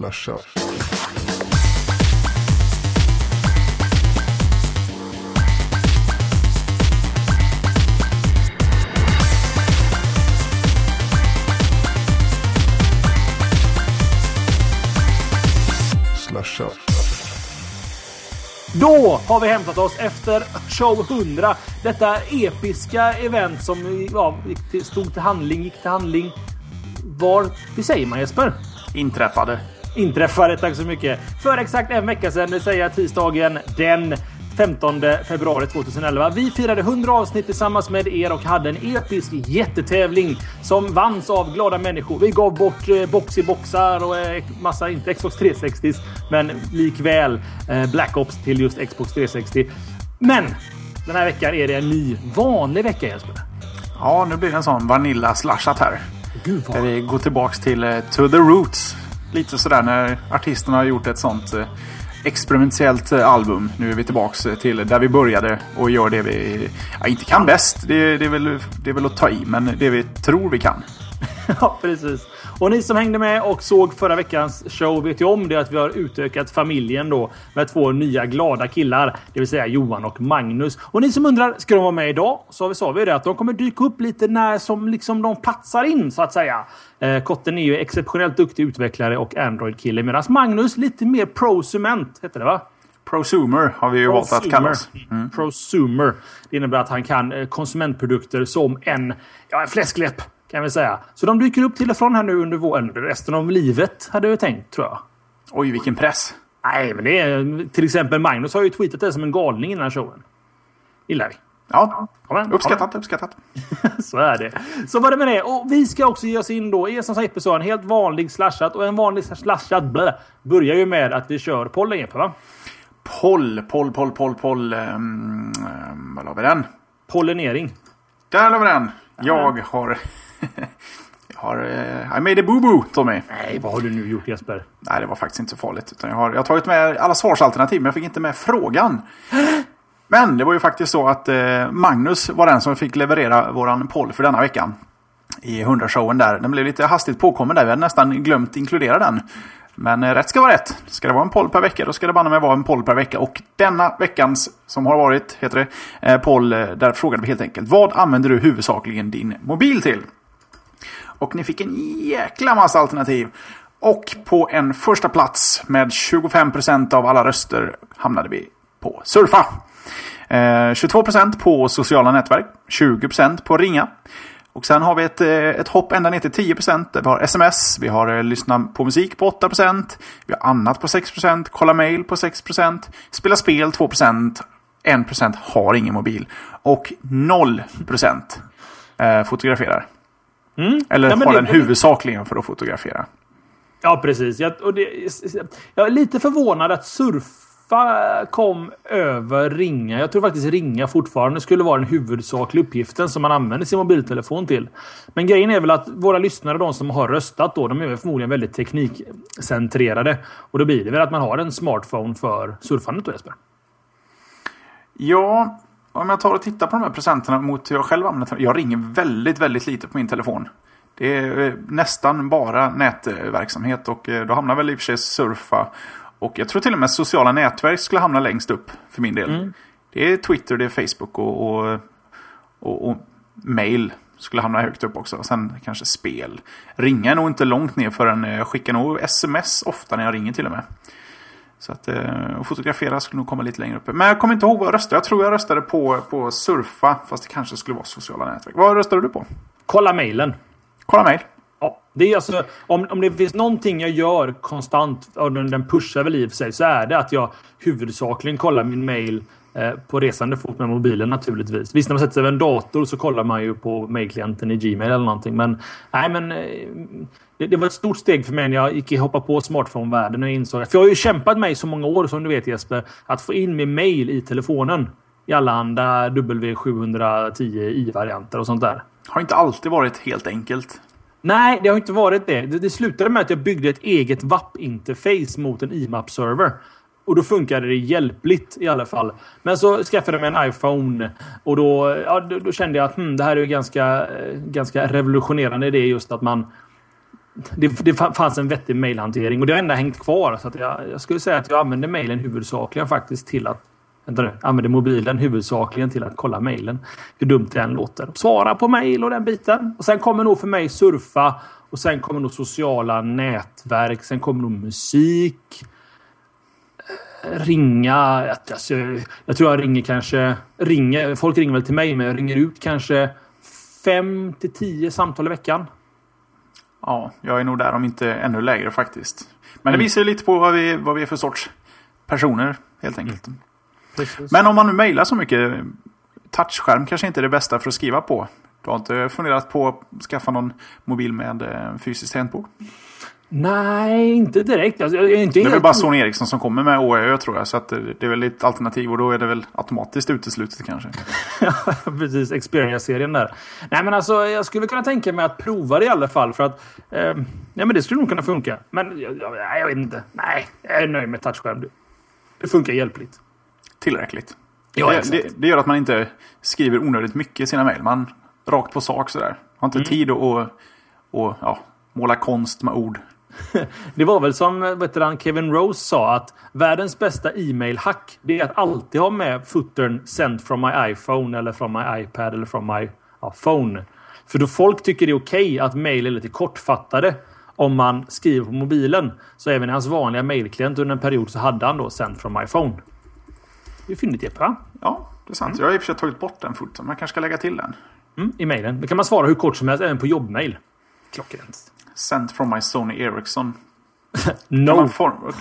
Slasha. Slasha. Då har vi hämtat oss efter show 100. Detta episka event som ja, gick till, stod till handling, gick till handling. Var, hur säger man Jesper? Inträffade. Inträffade, tack så mycket. För exakt en vecka sedan, det vill säga tisdagen den 15 februari 2011. Vi firade 100 avsnitt tillsammans med er och hade en episk jättetävling som vanns av glada människor. Vi gav bort eh, box i boxar och eh, massa, inte Xbox 360 men likväl eh, Black Ops till just Xbox 360. Men den här veckan är det en ny vanlig vecka Jesper. Ja, nu blir det en sån Vanilla slashat här. Gud Där vi går tillbaks till eh, To the Roots. Lite sådär när artisterna har gjort ett sånt eh, experimentellt eh, album. Nu är vi tillbaks eh, till där vi började och gör det vi ja, inte kan bäst. Det, det, är väl, det är väl att ta i, men det vi tror vi kan. Ja, precis. Och ni som hängde med och såg förra veckans show vet ju om det att vi har utökat familjen då med två nya glada killar, det vill säga Johan och Magnus. Och ni som undrar, ska de vara med idag? Så vi sa vi det att de kommer dyka upp lite när som liksom de platsar in så att säga. Eh, Kotten är ju exceptionellt duktig utvecklare och Android-kille medan Magnus lite mer prosument, heter det va? Prosumer har vi ju valt att kalla oss. Mm. Prosumer. Det innebär att han kan eh, konsumentprodukter som en, ja, en fläskläpp kan vi säga. Så de dyker upp till och från här nu under våren. Resten av livet hade vi tänkt tror jag. Oj, vilken press. Nej, men det är till exempel Magnus har ju tweetat det som en galning innan showen. Gillar vi. Ja, Ja, men- uppskattat, uppskattat. Så är det. Så var det med det. Och vi ska också ge oss in då i som Jeppe sa, en helt vanlig slashat. Och en vanlig slashad blä, börjar ju med att vi kör pollen Jeppe va? Poll, poll, poll, poll, poll. Um, var la vi den? Pollinering. Där la vi den. Jag har... jag har... eh, I made a boo-boo, Tommy. Nej, vad har du nu gjort Jesper? Nej, det var faktiskt inte så farligt. Utan jag, har, jag har tagit med alla svarsalternativ, men jag fick inte med frågan. Men det var ju faktiskt så att eh, Magnus var den som fick leverera våran poll för denna veckan. I 100-showen där. Den blev lite hastigt påkommen där. Vi hade nästan glömt inkludera den. Men eh, rätt ska vara rätt. Ska det vara en poll per vecka, då ska det banne mig vara en poll per vecka. Och denna veckans, som har varit, heter det, eh, poll, eh, där frågade vi helt enkelt. Vad använder du huvudsakligen din mobil till? Och ni fick en jäkla massa alternativ. Och på en första plats med 25% av alla röster hamnade vi på surfa. Eh, 22% på sociala nätverk. 20% på ringa. Och sen har vi ett, eh, ett hopp ända ner till 10%. där Vi har sms, vi har eh, lyssna på musik på 8%. Vi har annat på 6%, kolla mail på 6%, spela spel 2%, 1% har ingen mobil. Och 0% eh, fotograferar fotograferar. Eller Ja, har det- den huvudsakligen för att fotografera. Ja, precis. Jag, och det, jag är lite förvånad att surfa kom över ringa. Jag tror faktiskt ringa fortfarande skulle vara den huvudsakliga uppgiften som man använder sin mobiltelefon till. Men grejen är väl att våra lyssnare, de som har röstat då, de är förmodligen väldigt teknikcentrerade. Och då blir det väl att man har en smartphone för surfandet då Jesper? Ja, om jag tar och tittar på de här presenterna mot hur jag själv använder Jag ringer väldigt, väldigt lite på min telefon. Det är eh, nästan bara nätverksamhet och eh, då hamnar väl i och för sig surfa. Och jag tror till och med sociala nätverk skulle hamna längst upp för min del. Det är Twitter, det är Facebook och, och, och, och mail skulle hamna högt upp också. Sen kanske spel. Ringa är nog inte långt ner förrän jag skickar nog sms ofta när jag ringer till och med. Så att eh, och fotografera skulle nog komma lite längre upp. Men jag kommer inte ihåg vad jag röstade. Jag tror jag röstade på, på surfa. Fast det kanske skulle vara sociala nätverk. Vad röstade du på? Kolla mejlen. Kolla mail. Ja, det är alltså, om, om det finns någonting jag gör konstant, och den, den pushar väl i och för sig, så är det att jag huvudsakligen kollar min mail eh, på resande fot med mobilen naturligtvis. Visst, när man sätter sig vid en dator så kollar man ju på mailklienten i Gmail eller någonting. Men nej, men eh, det, det var ett stort steg för mig när jag gick hoppa på smartphone-världen och insåg att... För jag har ju kämpat i så många år, som du vet Jesper, att få in min mail i telefonen. I allehanda W710i-varianter och sånt där. Har inte alltid varit helt enkelt. Nej, det har inte varit det. Det, det slutade med att jag byggde ett eget WAP-interface mot en IMAP-server. Och då funkade det hjälpligt i alla fall. Men så skaffade jag mig en iPhone och då, ja, då, då kände jag att hmm, det här är ju ganska, eh, ganska revolutionerande idé just att man det, det fanns en vettig mailhantering och det har ändå hängt kvar. Så att jag, jag skulle säga att jag använder mailen huvudsakligen faktiskt till att Vänta nu, använder mobilen huvudsakligen till att kolla mejlen. Hur dumt det än låter. Svara på mejl och den biten. Och sen kommer nog för mig surfa. Och sen kommer nog sociala nätverk. Sen kommer nog musik. Ringa. Alltså, jag tror jag ringer kanske... Ringer, folk ringer väl till mig, men jag ringer ut kanske fem till tio samtal i veckan. Ja, jag är nog där om inte ännu lägre faktiskt. Men det mm. visar lite på vad vi, vad vi är för sorts personer helt enkelt. Mm. Men om man nu mejlar så mycket. Touchskärm kanske inte är det bästa för att skriva på. Du har inte funderat på att skaffa någon mobil med eh, fysiskt tangentbord? Nej, inte direkt. Alltså, inte det är väl bara Sony Ericsson som kommer med OÖ tror jag. Så att det är väl ett alternativ och då är det väl automatiskt uteslutet kanske. ja, precis. Xperia-serien där. Nej, men alltså jag skulle kunna tänka mig att prova det i alla fall. För att eh, ja, men det skulle nog kunna funka. Men jag, jag, jag vet inte. Nej, jag är nöjd med touchskärm. Det funkar hjälpligt tillräckligt. Ja, det, det, det, gör att man inte skriver onödigt mycket i sina mejl. Man rakt på sak sådär. Har inte mm. tid att och, och, ja, måla konst med ord. det var väl som veteran Kevin Rose sa att världens bästa e-mail-hack det är att alltid ha med footern sent from my iPhone eller from my iPad eller from my ja, phone. För då folk tycker det är okej okay att mejl är lite kortfattade om man skriver på mobilen. Så även i hans vanliga mejlklient under en period så hade han då sent from my phone. Det är fyndigt Jeppe va? Ja, det är sant. Mm. Jag har i och för sig tagit bort den foten. Man kanske ska lägga till den. Mm, I mejlen. Då kan man svara hur kort som helst även på jobbmejl. Klockrent. Sent from my Sony Ericsson. no.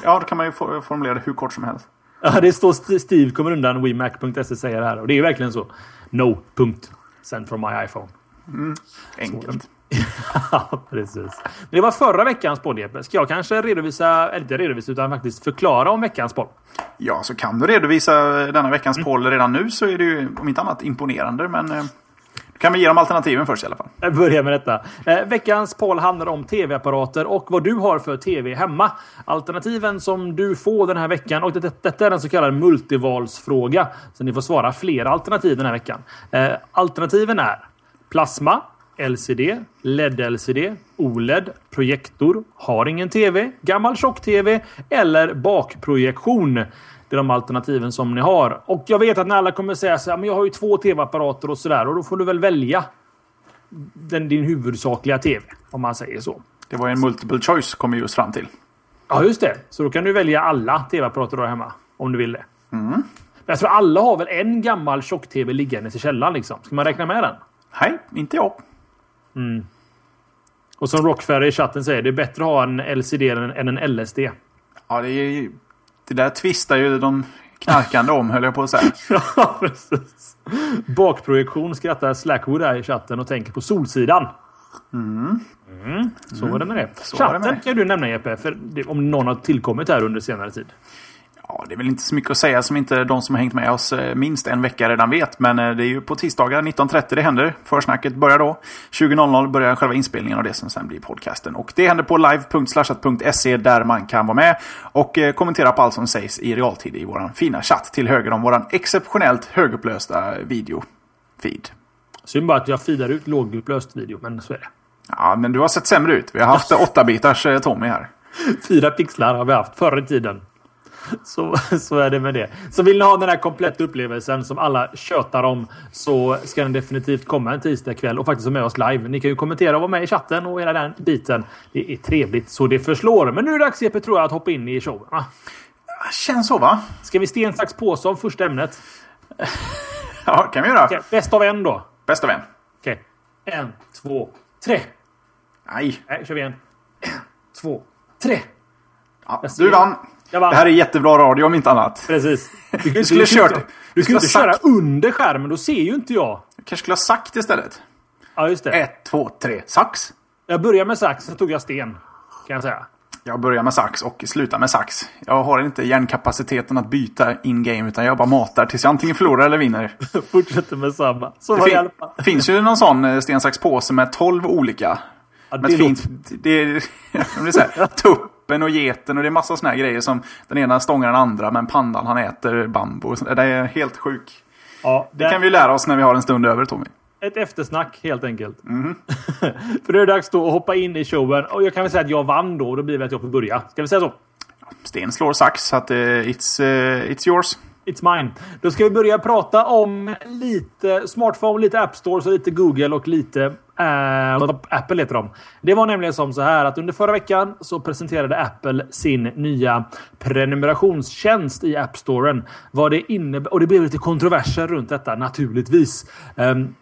ja, då kan man ju formulera det hur kort som helst. Ja, det står Steve kommer undan WeMac.se säger det här. Och det är verkligen så. No. Punkt. Sent from my iPhone. Mm. Enkelt. ja, precis. Det var förra veckans podd. Ska jag kanske redovisa, eller inte redovisa, utan faktiskt förklara om veckans podd? Ja, så kan du redovisa denna veckans mm. poll redan nu så är det ju om inte annat imponerande. Men eh, kan vi ge dem alternativen först i alla fall. Jag börjar med detta. Eh, veckans poll handlar om tv-apparater och vad du har för tv hemma. Alternativen som du får den här veckan och det, detta är en så kallad multivalsfråga. Så ni får svara flera alternativ den här veckan. Eh, alternativen är plasma, LCD, LED-LCD, OLED, projektor, har ingen TV, gammal tjock-TV eller bakprojektion. Det är de alternativen som ni har. Och jag vet att ni alla kommer säga så här, men jag har ju två TV-apparater och sådär och då får du väl välja den, din huvudsakliga TV, om man säger så. Det var en multiple choice kom vi just fram till. Ja, just det. Så då kan du välja alla TV-apparater du har hemma. Om du vill det. Mm. Jag tror alla har väl en gammal tjock-TV liggande i källaren liksom. Ska man räkna med den? Nej, inte jag. Mm. Och som Rockferry i chatten säger, det är bättre att ha en LCD än en LSD. Ja, det, är, det där tvistar ju de knarkande om, höll jag på att säga. ja, precis. Bakprojektion skrattar Slackwood här i chatten och tänker på Solsidan. Mm. Mm. Så var det med det. Så chatten det med. kan du nämna Jeppe, för det, om någon har tillkommit här under senare tid. Ja, det är väl inte så mycket att säga som inte de som har hängt med oss eh, minst en vecka redan vet. Men eh, det är ju på tisdagar 19.30 det händer. Försnacket börjar då. 20.00 börjar själva inspelningen av det som sen blir podcasten. Och det händer på live.slashat.se där man kan vara med och eh, kommentera på allt som sägs i realtid i vår fina chatt till höger om vår exceptionellt högupplösta videofeed. Synd bara att jag feedar ut lågupplöst video, men så är det. Ja, men du har sett sämre ut. Vi har haft 8-bitars Tommy här. Fyra pixlar har vi haft förr i tiden. Så, så är det med det. Så vill ni ha den här kompletta upplevelsen som alla tjötar om så ska den definitivt komma en tisdag kväll och faktiskt vara med oss live. Ni kan ju kommentera och vara med i chatten och hela den biten. Det är trevligt så det förslår. Men nu är det dags Jeppe tror jag att hoppa in i showen. Va? Känns så va? Ska vi sten, sax, påse om första ämnet? ja, kan vi göra. Okay, bäst av en då. Bäst av en. Okej. Okay. En, två, tre. Nej. Nej, kör vi en. En, två, tre. Ja, du vann. Det här är jättebra radio om inte annat. Precis. Du, du skulle kört... Du, du skulle inte köra under skärmen, då ser ju inte jag. Du kanske skulle ha sagt istället. Ja, just det. Ett, två, tre, sax. Jag började med sax, sen tog jag sten. Kan jag säga. Jag börjar med sax och slutar med sax. Jag har inte hjärnkapaciteten att byta in-game utan jag bara matar tills jag antingen förlorar eller vinner. Fortsätter med samma. Så det, fin det finns ju någon sån eh, sten, sax, påse med 12 olika. Ja, det, med fint, det, är, det är tupp apen och geten och det är massa såna här grejer som den ena stångar den andra men pandan han äter bambu. Det är helt sjuk. Ja, det... det kan vi lära oss när vi har en stund över Tommy. ett eftersnack helt enkelt. Mm. För det är dags då att hoppa in i showen. Och jag kan väl säga att jag vann då. Då blir det att jag får börja. Ska vi säga så? Sten slår sax, så att uh, it's, uh, it's yours. It's mine. Då ska vi börja prata om lite smartphone, lite App Store, så lite Google och lite äh, Apple heter de. Det var nämligen som så här att under förra veckan så presenterade Apple sin nya prenumerationstjänst i App Storen. Vad det innebär och det blev lite kontroverser runt detta naturligtvis. Um,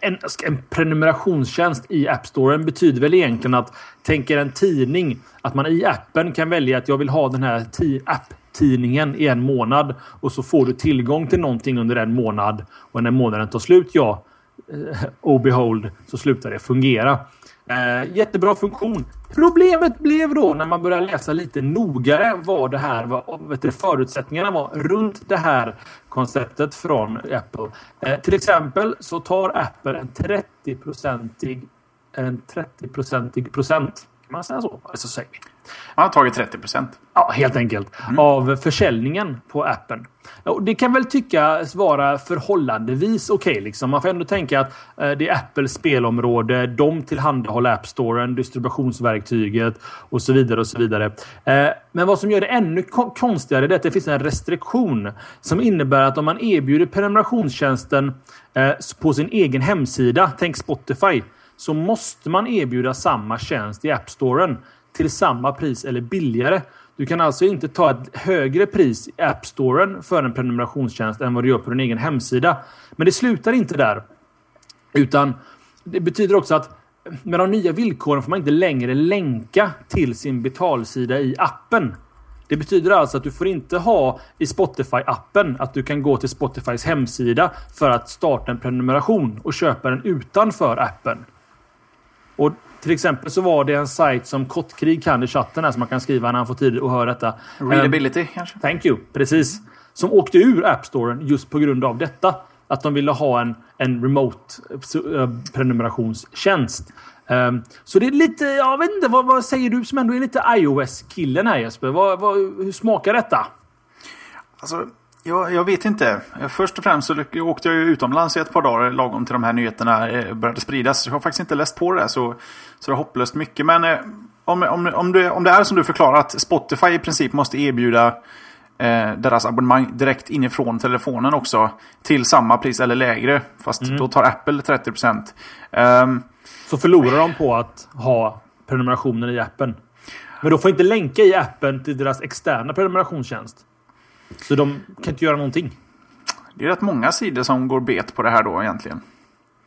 en, en, prenumerationstjänst i App Storen betyder väl egentligen att tänker en tidning att man i appen kan välja att jag vill ha den här app tidningen i en månad och så får du tillgång till någonting under en månad och när månaden tar slut, ja, eh, oh behold, så slutar det fungera. Eh, jättebra funktion. Problemet blev då när man började läsa lite noggrannare vad det här var, vet du, förutsättningarna var runt det här konceptet från Apple. Eh, till exempel så tar Apple en 30-procentig en 30-procentig procent. Kan man säga så? Alltså. Man har tagit 30 procent. Ja, helt enkelt. Mm. Av försäljningen på appen. Det kan väl tyckas vara förhållandevis okej. Okay, liksom. Man får ändå tänka att eh, det är Apples spelområde. De tillhandahåller App Storen, distributionsverktyget och så vidare. och så vidare. Eh, men vad som gör det ännu konstigare är att det finns en restriktion som innebär att om man erbjuder prenumerationstjänsten eh, på sin egen hemsida, tänk Spotify, så måste man erbjuda samma tjänst i App Storen till samma pris eller billigare. Du kan alltså inte ta ett högre pris i App Storen för en prenumerationstjänst än vad du gör på din egen hemsida. Men det slutar inte där. Utan det betyder också att med de nya villkoren får man inte längre länka till sin betalsida i appen. Det betyder alltså att du får inte ha i Spotify-appen att du kan gå till Spotifys hemsida för att starta en prenumeration och köpa den utanför appen. Och till exempel så var det en sajt som Kottkrig kan i chatten här som man kan skriva när han får tid att höra detta. Readability um, kanske? Thank you. Precis. Som åkte ur App Storen just på grund av detta. Att de ville ha en, en remote uh, prenumerationstjänst. Um, så det är lite, jag vet inte, vad, vad säger du som ändå är lite iOS-killen här Jesper? Vad, vad, hur smakar detta? Alltså, jag, jag, vet inte. Först och främst så åkte jag utomlands i ett par dagar lagom till de här nyheterna eh, började spridas. Jag har faktiskt inte läst på det där så, så det är hopplöst mycket. Men eh, om, om, om, det, om det är som du förklarar att Spotify i princip måste erbjuda eh, deras abonnemang direkt inifrån telefonen också till samma pris eller lägre. Fast mm. då tar Apple 30%. Um, ehm, så förlorar de på att ha prenumerationen i appen. Men då får inte länka i appen till deras externa prenumerationstjänst. Så de kan inte göra någonting. Det är rätt många sidor som går bet på det här då egentligen.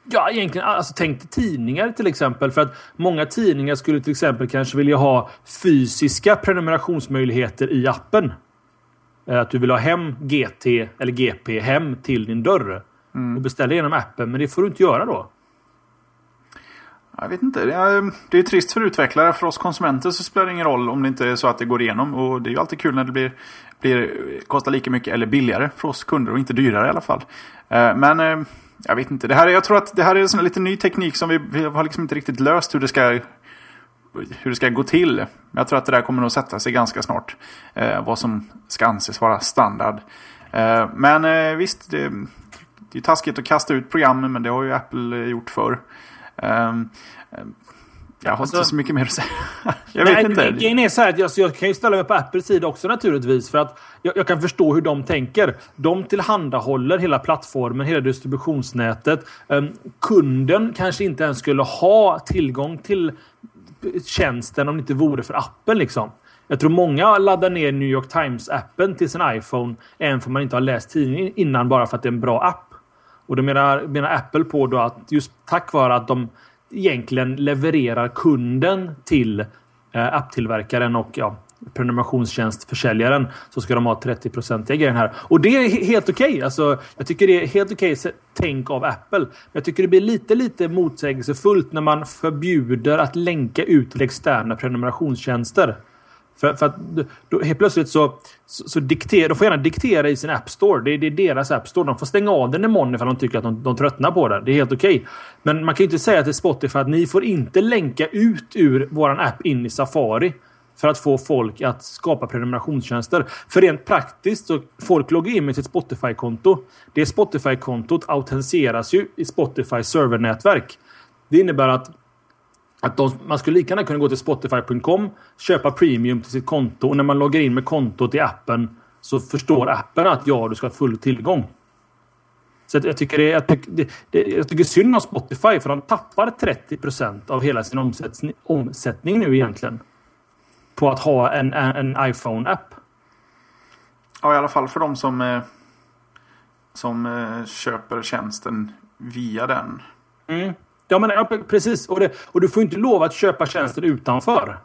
Ja, egentligen. Alltså, tänk tidningar till exempel. För att många tidningar skulle till exempel kanske vilja ha fysiska prenumerationsmöjligheter i appen. Eh, att du vill ha hem GT eller GP hem till din dörr. Mm. Och beställa genom appen. Men det får du inte göra då. Jag vet inte. Det är, det är trist för utvecklare. För oss konsumenter så spelar det ingen roll om det inte är så att det går igenom. Och det är ju alltid kul när det blir, blir, kostar lika mycket eller billigare för oss kunder och inte dyrare i alla fall. Eh, men eh, jag vet inte. Det här, jag tror att det här är en sån lite ny teknik som vi, vi har liksom inte riktigt löst hur det ska hur det ska gå till. Men jag tror att det där kommer nog sätta sig ganska snart. Eh, vad som ska anses vara standard. Eh, men eh, visst, det, det är taskigt att kasta ut programmen men det har ju Apple eh, gjort förr. Ehm, jag har alltså, inte så mycket mer att säga. jag vet nej, inte. Grejen är så här jag, jag, kan ju ställa mig på Apples sida också naturligtvis. För att jag, jag, kan förstå hur de tänker. De tillhandahåller hela plattformen, hela distributionsnätet. Um, kunden kanske inte ens skulle ha tillgång till tjänsten om det inte vore för appen. Liksom. Jag tror många laddar ner New York Times-appen till sin iPhone även om man inte har läst tidningen innan bara för att det är en bra app. Och då menar, menar Apple på då att just tack vare att de egentligen levererar kunden till eh, apptillverkaren och ja, prenumerationstjänstförsäljaren så ska de ha 30-procentiga grejen här. Och det är helt okej. Okay. Alltså, jag tycker det är helt okej okay, tänk av Apple. Men jag tycker det blir lite, lite motsägelsefullt när man förbjuder att länka ut till externa prenumerationstjänster. För, för att då, helt plötsligt så, så, så dikter, de får gärna diktera i sin App Store. Det, det, är deras App Store. De får stänga av den imorgon ifall de tycker att de, de tröttnar på den. Det är helt okej. Okay. Men man kan ju inte säga till Spotify att ni får inte länka ut ur våran app in i Safari. för att få folk att skapa prenumerationstjänster. För rent praktiskt så folk loggar in med sitt Spotify-konto. Det Spotify-kontot autentiseras ju i Spotify servernätverk. Det innebär att att de, man skulle lika gärna kunna gå till Spotify.com, köpa premium till sitt konto och när man loggar in med kontot i appen så förstår appen att ja, du ska ha full tillgång. Så jag tycker det, jag tycker, det, det, jag tycker synd om Spotify för de tappar 30% av hela sin omsättning, omsättning nu egentligen. På att ha en, en, en iPhone-app. Ja, i alla fall för de som, eh, som eh, köper tjänsten via den. Mm. Ja, men, ja, precis. Och, det, och du får inte lov att köpa tjänsten utanför.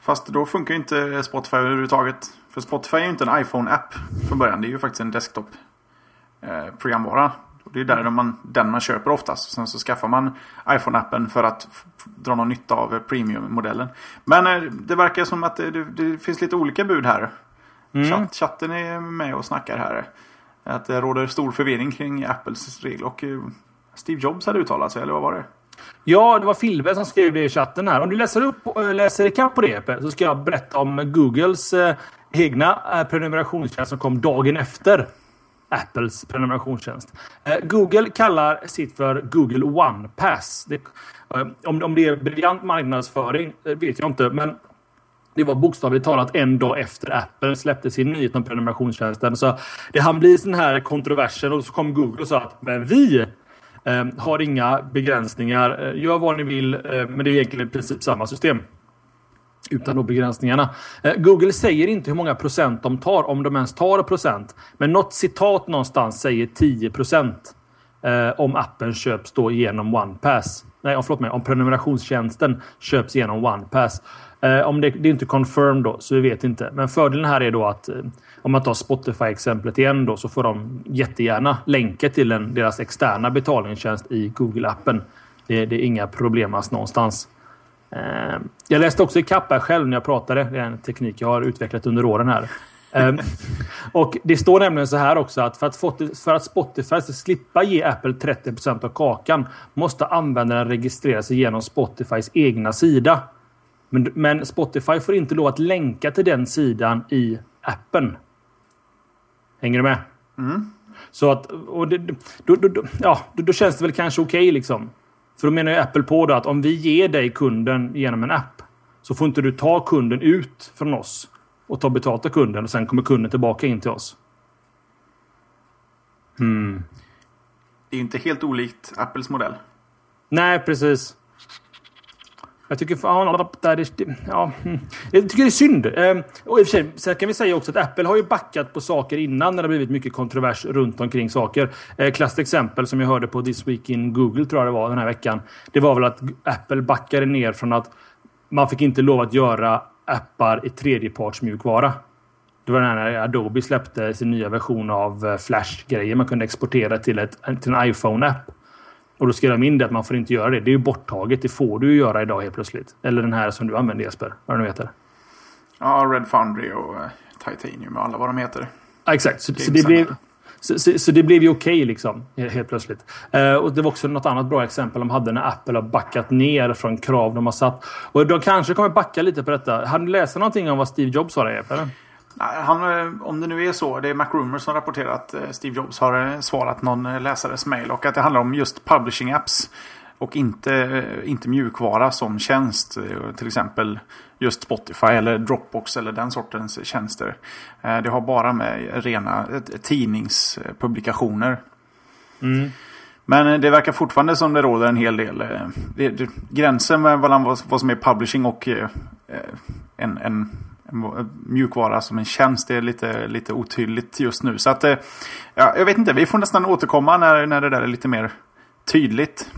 Fast då funkar ju inte Spotify överhuvudtaget. För Spotify är ju inte en iPhone-app från början. Det är ju faktiskt en desktop-programvara. Eh, det är där man, den man köper oftast. Sen så skaffar man iPhone-appen för att dra någon nytta av premium-modellen. Men eh, det verkar som att det, det, finns lite olika bud här. Mm. Chatt, chatten är med och snackar här. Att det råder stor förvirring kring Apples regler. Och eh, Steve Jobs hade uttalat sig, eller vad var det? Ja, det var Filve som skrev det i chatten här. Om du läser, upp, eh, läser ikapp på det Epe, så ska jag berätta om Googles eh, egna eh, prenumerationstjänst som kom dagen efter Apples prenumerationstjänst. Eh, Google kallar sitt för Google One Pass. Det, eh, om, om det är briljant marknadsföring eh, vet jag inte, men det var bokstavligt talat en dag efter Apple släppte sin nyhet om prenumerationstjänsten. Så det hann bli sån här kontroversen och så kom Google och sa att men vi Ehm, har inga begränsningar. Eh, gör vad ni vill, eh, men det är egentligen i princip samma system. Utan då begränsningarna. Eh, Google säger inte hur många procent de tar, om de ens tar procent. Men något citat någonstans säger 10 procent. Eh, om appen köps då genom OnePass. Nej, förlåt mig. Om prenumerationstjänsten köps genom OnePass. Eh, om det, det, är inte confirmed då, så vi vet inte. Men fördelen här är då att eh, om man tar Spotify-exemplet igen då, så får de jättegärna länka till en, deras externa betalningstjänst i Google-appen. Det, det, är inga problem alls någonstans. Eh, jag läste också i här själv när jag pratade. Det är en teknik jag har utvecklat under åren här. Eh, och Det står nämligen så här också att för att, för att Spotify ska slippa ge Apple 30% av kakan måste användaren registrera sig genom Spotifys egna sida. Men, men Spotify får inte lov att länka till den sidan i appen. Hänger du med? Mm. Så att, och det, då, då, då, ja, då, känns det väl kanske okej okay, liksom. För då menar ju Apple på då att om vi ger dig kunden genom en app så får inte du ta kunden ut från oss och ta betalt av kunden och sen kommer kunden tillbaka in till oss. Hmm. Det är inte helt olikt Apples modell. Nej, precis. Jag tycker, fan... ja, mm. jag tycker det är synd. Ehm, och i och för sig, sen kan vi säga också att Apple har ju backat på saker innan när det blivit mycket kontrovers runt omkring saker. Ehm, klassiskt exempel som jag hörde på This Week in Google tror jag det var den här veckan. Det var väl att Apple backade ner från att man fick inte lov att göra appar i tredjepartsmjukvara. Det var när Adobe släppte sin nya version av eh, Flash-grejer man kunde exportera till, ett, till en iPhone-app. Och då skrev de in det att man får inte göra det. Det är ju borttaget. Det får du ju göra idag helt plötsligt. Eller den här som du använder Jesper. Vad det nu heter. Ja, Red Foundry och uh, Titanium och alla vad de heter. Ja, exakt. Så, så, det blev, så, så, så, det blev ju okej okay, liksom. Helt plötsligt. Uh, och det var också något annat bra exempel de hade när Apple har backat ner från krav de har satt. Och de kanske kommer backa lite på detta. Har du läst någonting om vad Steve Jobs sa där Jeppe? Han, eh, om det nu är så, det är MacRumors som rapporterar att eh, Steve Jobs har eh, svarat någon läsares mail och att det handlar om just publishing apps. Och inte, inte mjukvara som tjänst. Till exempel just Spotify eller Dropbox eller den sortens tjänster. Det har bara med rena tidningspublikationer. Mm. Men det verkar fortfarande som det råder en hel del. Det, det, gränsen mellan vad, vad som är publishing och en, en mjukvara som en tjänst. Det är lite, lite otydligt just nu. Så att, eh, ja, jag vet inte, vi får nästan återkomma när, när det där är lite mer tydligt.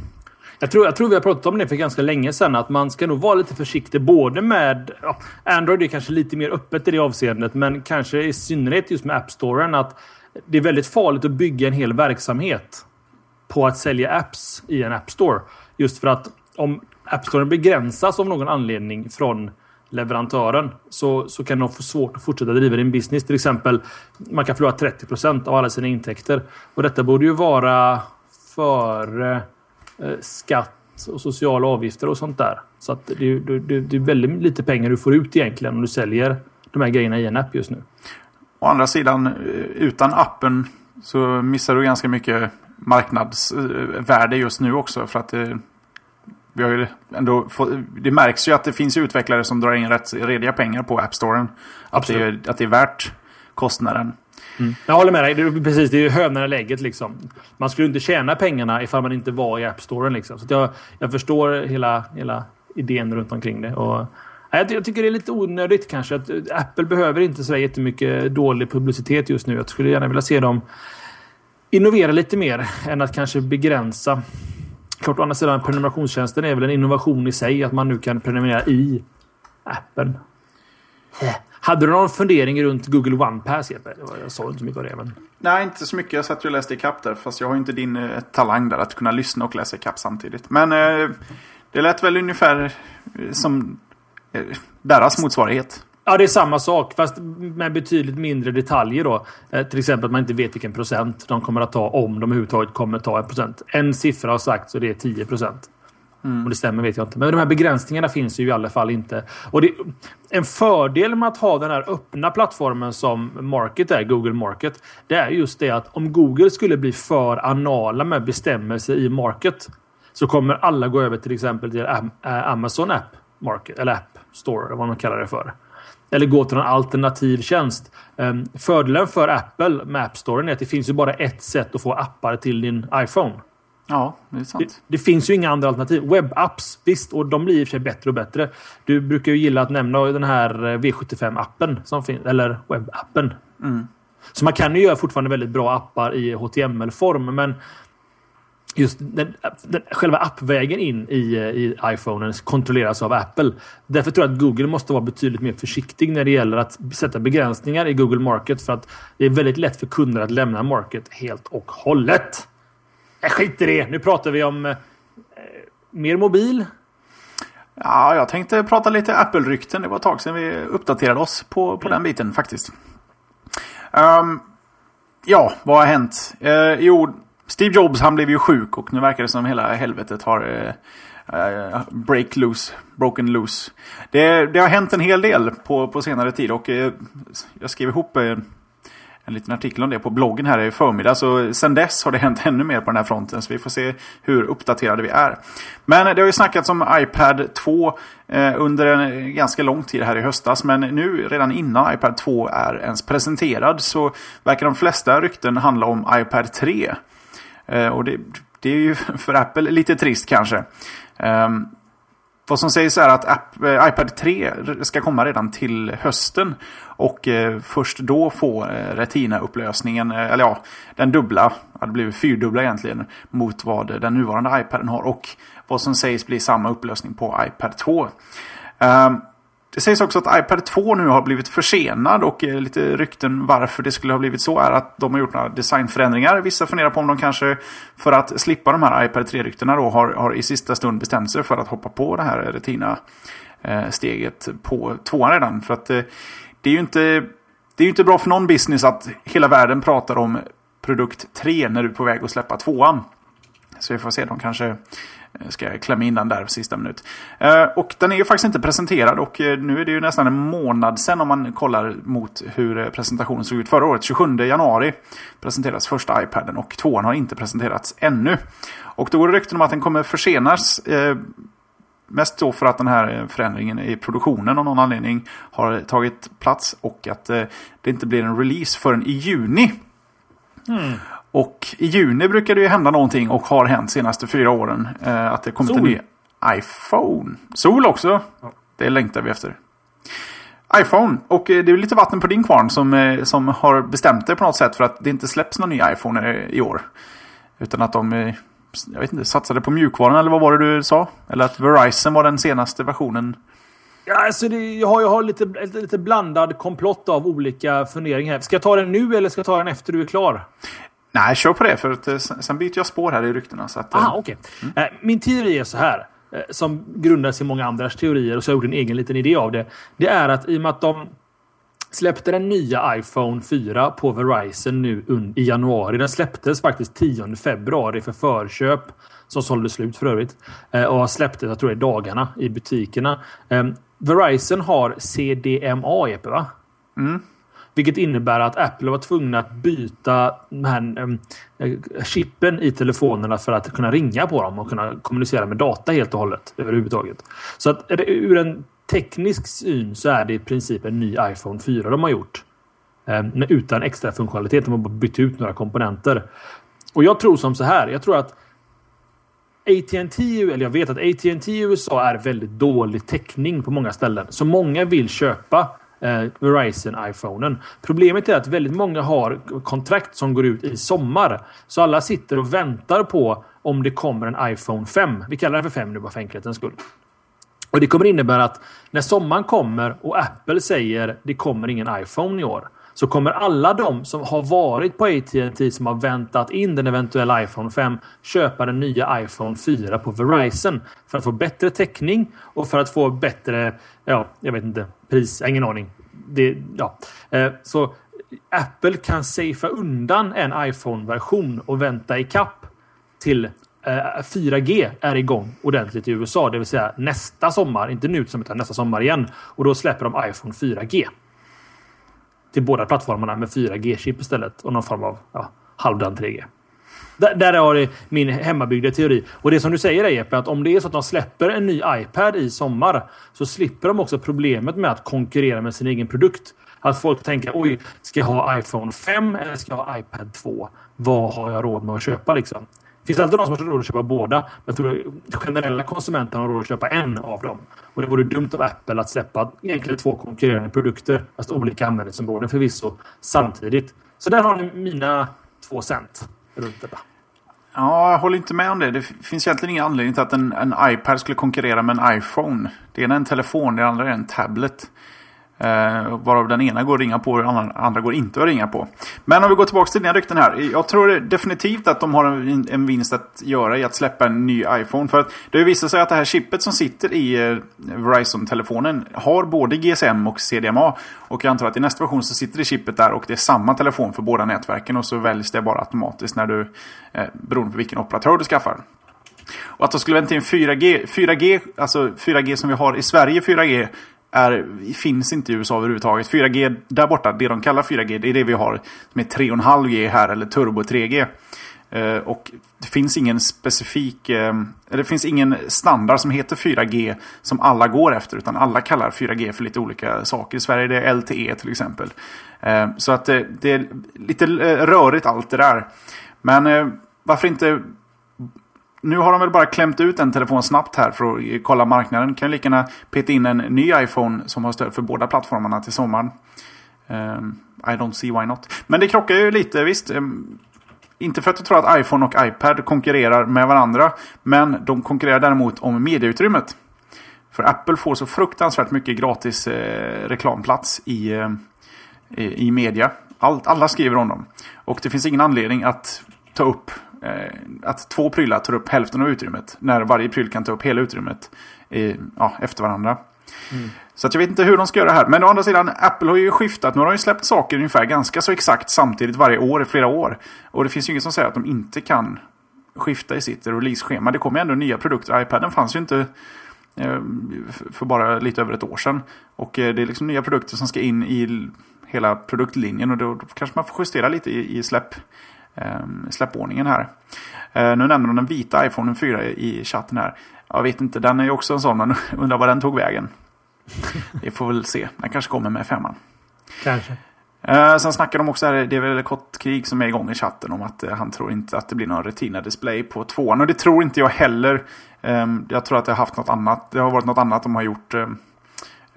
Jag tror, jag tror vi har pratat om det för ganska länge sedan. Att man ska nog vara lite försiktig både med... Ja, Android är kanske lite mer öppet i det avseendet. Men kanske i synnerhet just med App Storen. Att det är väldigt farligt att bygga en hel verksamhet på att sälja apps i en App Store. Just för att om App Storen begränsas av någon anledning från leverantören så, så kan de få svårt att fortsätta driva din business. Till exempel, man kan förlora 30% av alla sina intäkter. Och detta borde ju vara före eh, skatt och sociala avgifter och sånt där. Så att det, det, det är väldigt lite pengar du får ut egentligen om du säljer de här grejerna i en app just nu. Å andra sidan, eh, utan appen så missar du ganska mycket marknadsvärde eh, just nu också. För att det, vi har ju ändå fått, det märks ju att det finns utvecklare som drar in rätt rediga pengar på App Storen. Att det, är, att det är värt kostnaden. Mm. Jag håller med dig. Det är, precis, det är ju hönan i lägget. Liksom. Man skulle inte tjäna pengarna ifall man inte var i App Storen. Liksom. Så jag, jag förstår hela, hela idén runt omkring det. Och, jag, jag tycker det är lite onödigt kanske. Att Apple behöver inte så jättemycket dålig publicitet just nu. Jag skulle gärna vilja se dem innovera lite mer än att kanske begränsa. Klart, å andra sidan prenumerationstjänsten är väl en innovation i sig. Att man nu kan prenumerera i appen. Hade du någon fundering runt Google One Pass Jeppe? Jag sa inte så mycket av det. Men... Nej, inte så mycket. Jag satt och läste ikapp där. Fast jag har inte din eh, talang där att kunna lyssna och läsa ikapp samtidigt. Men eh, det lät väl ungefär eh, som eh, deras motsvarighet. Ja, det är samma sak fast med betydligt mindre detaljer då. Eh, till exempel att man inte vet vilken procent de kommer att ta om de överhuvudtaget kommer att ta en procent. En siffra har sagt så det är 10 procent. Mm. Och det stämmer vet jag inte. Men de här begränsningarna finns ju i alla fall inte. Och det, en fördel med att ha den här öppna plattformen som Market är, Google Market. Det är just det att om Google skulle bli för anala med bestämmelser i Market. Så kommer alla gå över till exempel till Amazon App Market. Eller App Store, eller vad man kallar det för. Eller gå till en alternativ tjänst. Um, fördelen för Apple med App Store är att det finns ju bara ett sätt att få appar till din iPhone. Ja, det är sant. Det, det, finns ju inga andra alternativ. Webapps, visst, och de blir i och för sig bättre och bättre. Du brukar ju gilla att nämna den här V75-appen som finns, eller webbappen. Mm. Så man kan ju göra fortfarande väldigt bra appar i HTML-form, men just den, den, själva appvägen in i, i iPhonen kontrolleras av Apple. Därför tror jag att Google måste vara betydligt mer försiktig när det gäller att sätta begränsningar i Google Market för att det är väldigt lätt för kunder att lämna Market helt och hållet. Jag skiter i det. Nu pratar vi om eh, mer mobil. Ja, jag tänkte prata lite Apple-rykten. Det var ett tag sedan vi uppdaterade oss på, på mm. den biten faktiskt. Um, ja, vad har hänt? Uh, jo, Steve Jobs han blev ju sjuk och nu verkar det som hela helvetet har eh, eh, break loose, broken loose. Det, det, har hänt en hel del på, på senare tid och eh, jag skrev ihop eh, en liten artikel om det på bloggen här i förmiddag. Så sen dess har det hänt ännu mer på den här fronten. Så vi får se hur uppdaterade vi är. Men det har ju snackats om iPad 2 eh, under en ganska lång tid här i höstas. Men nu redan innan iPad 2 är ens presenterad så verkar de flesta rykten handla om iPad 3. Eh, och det, det är ju för Apple lite trist kanske. Ehm, vad som sägs är att eh, iPad 3 ska komma redan till hösten. Och eh, först då få Retina-upplösningen, eller ja, den dubbla, det blir fyrdubbla egentligen, mot vad den nuvarande iPaden har. Och vad som sägs bli samma upplösning på iPad 2. Det sägs också att iPad 2 nu har blivit försenad och eh, lite rykten varför det skulle ha blivit så är att de har gjort några designförändringar. Vissa funderar på om de kanske för att slippa de här iPad 3-ryktena då har, har i sista stund bestämt sig för att hoppa på det här Retina-steget eh, på tvåan redan. För att eh, det är ju inte, det är inte bra för någon business att hela världen pratar om produkt 3 när du är på väg att släppa tvåan. Så vi får se, de kanske Eh, ska jag klämma in den där sista minut. Eh, och den är ju faktiskt inte presenterad och eh, nu är det ju nästan en månad sedan om man kollar mot hur presentationen såg ut förra året. 27 januari presenterades första iPaden och tvåan har inte presenterats ännu. Och då går det rykten om att den kommer försenas. Mest då för att den här förändringen i produktionen av någon anledning har tagit plats och att det inte blir en release förrän i juni. Mm. Och i juni brukar det ju hända någonting och har hänt senaste fyra åren. Eh, att det kommer till en ny iPhone. Sol också. Ja. Det längtar vi efter. iPhone. Och eh, det är lite vatten på din kvarn som, eh, som har bestämt det på något sätt för att det inte släpps någon ny iPhone i år. Utan att de eh, jag vet inte, satsade på mjukvaran eller vad var det du sa? Eller att Verizon var den senaste versionen? Ja, alltså det, jag har, jag har lite, lite blandad komplott av olika funderingar. Ska jag ta den nu eller ska jag ta den efter du är klar? Nej, kör på det. För att, eh, sen byter jag spår här i ryktena. Så att, Aha, okay. Mm. Eh, min teori är så här. Eh, som grundas i många andras teorier och så har jag gjort en egen liten idé av det. Det är att i och med att de släppte den nya iPhone 4 på Verizon nu i januari. Den släpptes faktiskt 10 februari för förköp som sålde slut för övrigt. Eh, och har släpptes, jag tror det är dagarna, i butikerna. Eh, Verizon har CDMA, EP, va? Mm. Vilket innebär att Apple var tvungna att byta den här, äh, chippen i telefonerna för att kunna ringa på dem och kunna kommunicera med data helt och hållet överhuvudtaget. Så att ur en teknisk syn så är det i princip en ny iPhone 4 de har gjort. Eh, utan extra funktionalitet. De har bara bytt ut några komponenter. Och jag tror som så här. Jag tror att AT&T, eller jag vet att AT&T i USA är väldigt dålig täckning på många ställen. Så många vill köpa eh, Verizon-iPhonen. Problemet är att väldigt många har kontrakt som går ut i sommar. Så alla sitter och väntar på om det kommer en iPhone 5. Vi kallar den för 5 nu bara för enkelhetens skull. Och Det kommer innebära att när sommaren kommer och Apple säger det kommer ingen iPhone i år så kommer alla de som har varit på AT&T som har väntat in den eventuella iPhone 5 köpa den nya iPhone 4 på Verizon för att få bättre täckning och för att få bättre, ja, jag vet inte, pris, ingen aning. Det, ja. Eh, så Apple kan safea undan en iPhone-version och vänta i kapp till eh, 4G är igång ordentligt i USA, det vill säga nästa sommar, inte nu utan nästa sommar igen. Och då släpper de iPhone 4G. Till båda plattformarna med 4G-chip istället och någon form av ja, halvdan 3G. Där, där har det min hemmabyggda teori. Och det som du säger är Jeppe, att om det är så att de släpper en ny iPad i sommar så slipper de också problemet med att konkurrera med sin egen produkt. Att folk tänker oj, ska jag ha iPhone 5 eller ska jag ha iPad 2? Vad har jag råd med att köpa liksom? Det finns alltid de som har råd att köpa båda. Men jag tror att generella konsumenter har råd att köpa en av dem. Och det vore dumt av Apple att släppa egentligen två konkurrerande produkter, fast olika användningsområden förvisso, samtidigt. Så där har ni mina två cent runt detta. Ja, jag håller inte med om det. Det finns egentligen ingen anledning till att en, en iPad skulle konkurrera med en iPhone. Det ena är en telefon, det andra är en tablet. Eh, varav den ena går att ringa på och den andra går inte att ringa på. Men om vi går tillbaka till dina rykten här. Jag tror definitivt att de har en, en vinst att göra i att släppa en ny iPhone. För att det visar sig att det här chippet som sitter i eh, Verizon-telefonen har både GSM och CDMA. Och jag antar att i nästa version så sitter det chippet där och det är samma telefon för båda nätverken. Och så väljs det bara automatiskt när du, eh, beroende på vilken operatör du skaffar. Och att de skulle vänta in 4G, 4G, alltså 4G som vi har i Sverige 4G är, finns inte i USA överhuvudtaget. 4G där borta, det de kallar 4G, det är det vi har som är 3,5G här eller turbo 3G. Eh, och det finns ingen specifik, eh, det finns ingen standard som heter 4G som alla går efter. Utan alla kallar 4G för lite olika saker. I Sverige är det LTE till exempel. Eh, så att det, det, är lite eh, rörigt allt det där. Men eh, varför inte nu har de väl bara klämt ut en telefon snabbt här för att kolla marknaden. Kan ju lika gärna peta in en ny iPhone som har stöd för båda plattformarna till sommaren. Um, I don't see why not. Men det krockar ju lite, visst. Um, inte för att jag tror att iPhone och iPad konkurrerar med varandra. Men de konkurrerar däremot om medieutrymmet. För Apple får så fruktansvärt mycket gratis eh, reklamplats i, eh, i media. Allt, alla skriver om dem. Och det finns ingen anledning att ta upp att två prylar tar upp hälften av utrymmet. När varje pryl kan ta upp hela utrymmet i, ja, efter varandra. Mm. Så att jag vet inte hur de ska göra det här. Men å andra sidan, Apple har ju skiftat. Nu har de ju släppt saker ungefär ganska så exakt samtidigt varje år i flera år. Och det finns ju inget som säger att de inte kan skifta i sitt release-schema. Det kommer ju ändå nya produkter. iPaden fanns ju inte eh, för bara lite över ett år sedan. Och eh, det är liksom nya produkter som ska in i hela produktlinjen. Och då kanske man får justera lite i, i släpp släppordningen här. Eh, nu nämner de den vita iPhone 4 i chatten här. Jag vet inte, den är ju också en sån. Man undrar var den tog vägen. Vi får väl se. Den kanske kommer med femman. Kanske. Eh, sen snackar de också här, det är väl kort krig som är igång i chatten om att eh, han tror inte att det blir någon Retina-display på tvåan. Och det tror inte jag heller. Jag tror att det har haft något annat. Det har varit något annat de har gjort ehm,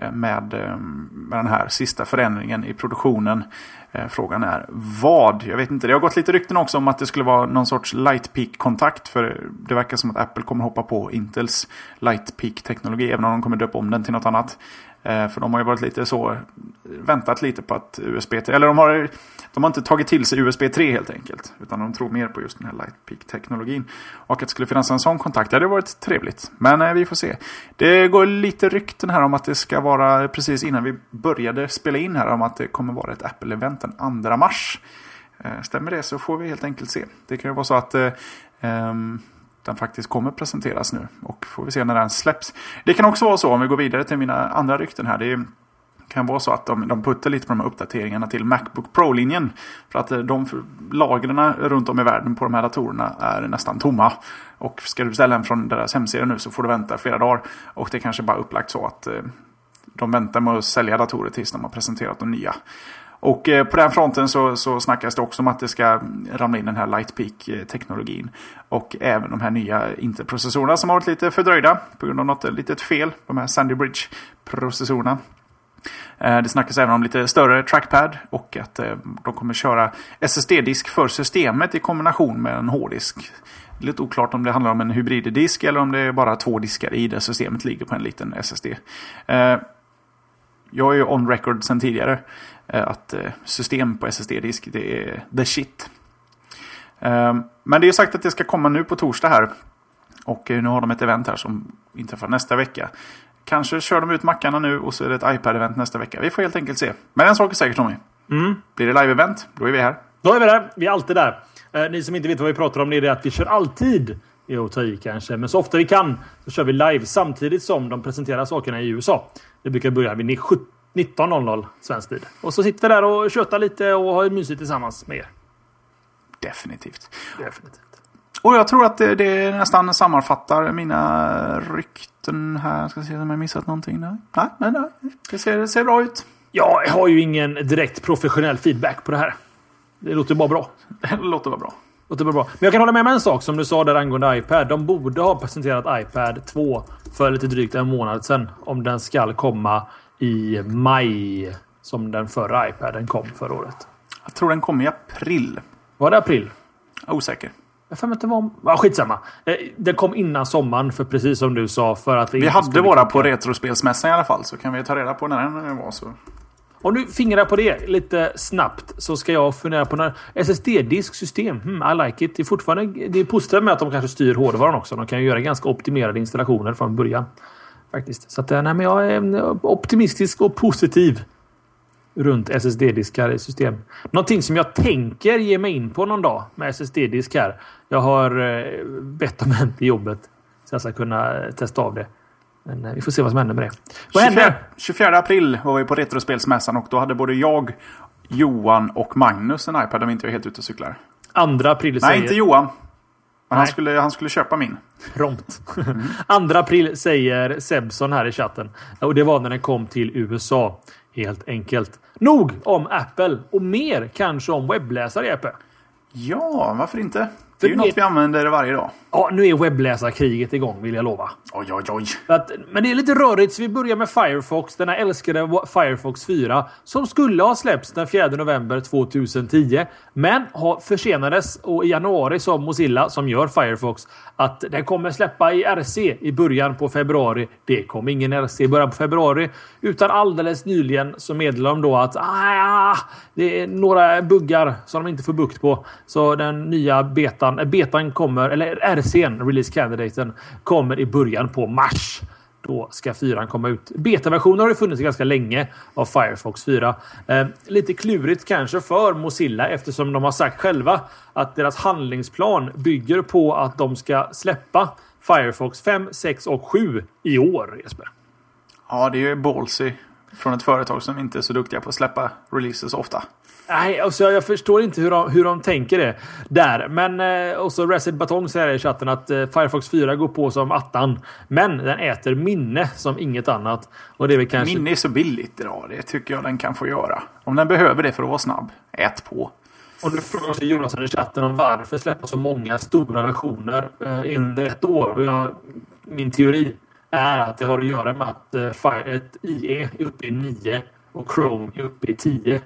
med, eh, med den här sista förändringen i produktionen. Eh, frågan är vad? Jag vet inte. Det har gått lite rykten också om att det skulle vara någon sorts Lightpeak-kontakt. För det verkar som att Apple kommer hoppa på Intels Lightpeak-teknologi. Även om de kommer döpa om den till något annat. Eh, för de har ju varit lite så, väntat lite på att USB eller de har, de har inte tagit till sig USB 3 helt enkelt. Utan de tror mer på just den här Lightpeak-teknologin. Och att det skulle finnas en sån kontakt, det hade varit trevligt. Men eh, vi får se. Det går lite rykten här om att det ska vara, precis innan vi började spela in här, om att det kommer vara ett Apple-event den 2 mars. Eh, stämmer det så får vi helt enkelt se. Det kan ju vara så att eh, ehm, den faktiskt kommer presenteras nu. Och får vi se när den släpps. Det kan också vara så, om vi går vidare till mina andra rykten här. Det kan vara så att de, de puttar lite på de här uppdateringarna till Macbook Pro-linjen. För att eh, de lagren runt om i världen på de här datorerna är nästan tomma. Och ska du beställa en från deras hemsida nu så får du vänta flera dagar. Och det är kanske bara upplagt så att eh, de väntar med att sälja datorer tills de har presenterat de nya. Och eh, på den fronten så, så snackas det också om att det ska ramla in den här Lightpeak-teknologin. Eh, Och även de här nya Intel-processorerna som har varit lite fördröjda på grund av något litet fel. De här Sandy Bridge-processorerna. Eh, det snackas även om lite större trackpad och att eh, de kommer köra SSD-disk för systemet i kombination med en hårddisk. Lite oklart om det handlar om en hybriddisk eller om det är bara två diskar i det systemet ligger på en liten SSD. Eh, jag är ju on record sedan tidigare att system på SSD-disk det är the shit. Men det är sagt att det ska komma nu på torsdag här. Och nu har de ett event här som inträffar nästa vecka. Kanske kör de ut mackarna nu och så är det ett iPad-event nästa vecka. Vi får helt enkelt se. Men en sak är säker Tommy. Mm. Blir det live-event, då är vi här. Då är vi där. Vi är alltid där. ni som inte vet vad vi pratar om det är det att vi kör alltid i att ta i kanske. Men så ofta vi kan så kör vi live samtidigt som de presenterar sakerna i USA. Det brukar börja vid 19.00 svensk tid. Och så sitter vi där och tjötar lite och har mysigt tillsammans med er. Definitivt. Definitivt. Och jag tror att det, det nästan sammanfattar mina rykten här. Ska se om jag missat någonting. Nej, nej, nej. nej. Det, ser, det ser bra ut. Jag har ju ingen direkt professionell feedback på det här. Det låter bara bra. Det låter bara bra. Låter bara bra. Men jag kan hålla med om en sak som du sa där angående iPad. De borde ha presenterat iPad 2 för lite drygt en månad sedan. Om den ska komma i maj som den förra iPaden kom förra året. Jag tror den kom i april. Var det april? Osäker. Jag får inte vara... Ja, skitsamma. Eh, den kom innan sommaren, för precis som du sa. För att vi hade våra på Retrospelsmässan i alla fall. Så kan vi ta reda på när den var. Så. Om du fingrar på det lite snabbt så ska jag fundera på när SSD-disk system. Hmm, I like it. Det är fortfarande det är positivt med att de kanske styr hårdvaran också. De kan ju göra ganska optimerade installationer från början. Faktiskt. Så att, eh, nej, men jag är optimistisk och positiv runt SSD-diskar i system. Någonting som jag tänker ge mig in på någon dag med SSD-disk här. Jag har eh, bett om en till jobbet så jag ska kunna testa av det. Men vi får se vad som händer med det. Vad 24, händer? 24 april var vi på Retrospelsmässan och då hade både jag, Johan och Magnus en iPad om vi inte är helt ute och cyklar. Andra april Nej, säger... inte Johan. Men han skulle, han skulle köpa min. Prompt. Mm. 2 april säger Sebson här i chatten. Och det var när den kom till USA. Helt enkelt. Nog om Apple och mer kanske om webbläsare, Jeppe. Ja, varför inte? Det är ju något vi använder varje dag. Ja, nu är webbläsarkriget igång vill jag lova. Oj, oj, oj. Att, men det är lite rörigt så vi börjar med Firefox. Den här älskade Firefox 4. Som skulle ha släppts den 4 november 2010. Men har försenades och i januari sa Mozilla, som gör Firefox, att den kommer släppa i RC i början på februari. Det kom ingen RC i början på februari. Utan alldeles nyligen så meddelade de då att ah, det är några buggar som de inte får bukt på. Så den nya betan, betan. betan kommer, eller RCn, Release Candidaten, kommer i början på mars. Då ska 4 komma ut. Betaversioner har ju funnits ganska länge av Firefox 4. Eh, lite klurigt kanske för Mozilla eftersom de har sagt själva att deras handlingsplan bygger på att de ska släppa Firefox 5, 6 och 7 i år, Jesper. Ja, det är ju ballsy från ett företag som inte är så duktiga på att släppa releases ofta. Nej, alltså jag förstår inte hur de, hur de tänker det där. Men eh, också Reset Batong säger i chatten att eh, Firefox 4 går på som attan. Men den äter minne som inget annat. Och det är kanske... Minne är så billigt idag. Det tycker jag den kan få göra. Om den behöver det för att vara snabb. Ät på. Och nu frågar också Jonas i chatten om varför släppa så många stora versioner eh, under ett år. Jag, min teori är att det har att göra med att eh, Fire, IE är uppe i 9 och Chrome är uppe i 10.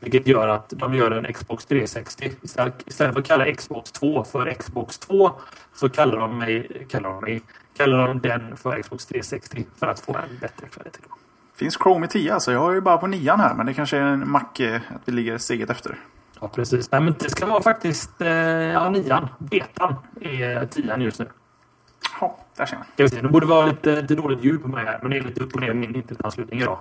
Vilket gör att de gör en Xbox 360. Istället för att kalla Xbox 2 för Xbox 2 så kallar de, mig, kallar de, mig, kallar de den för Xbox 360 för att få en bättre kvalitet. Finns Chrome i 10 alltså? Jag har ju bara på 9 här men det kanske är en Mac eh, att vi ligger steget efter. Ja, precis. Nej, men det ska vara faktiskt eh, ja, nian. Betan är tian just nu. Ja, där ser man. Ska vi se. Det borde vara lite, lite dåligt ljud på mig här, men det är lite upp och ner i min internetanslutning idag.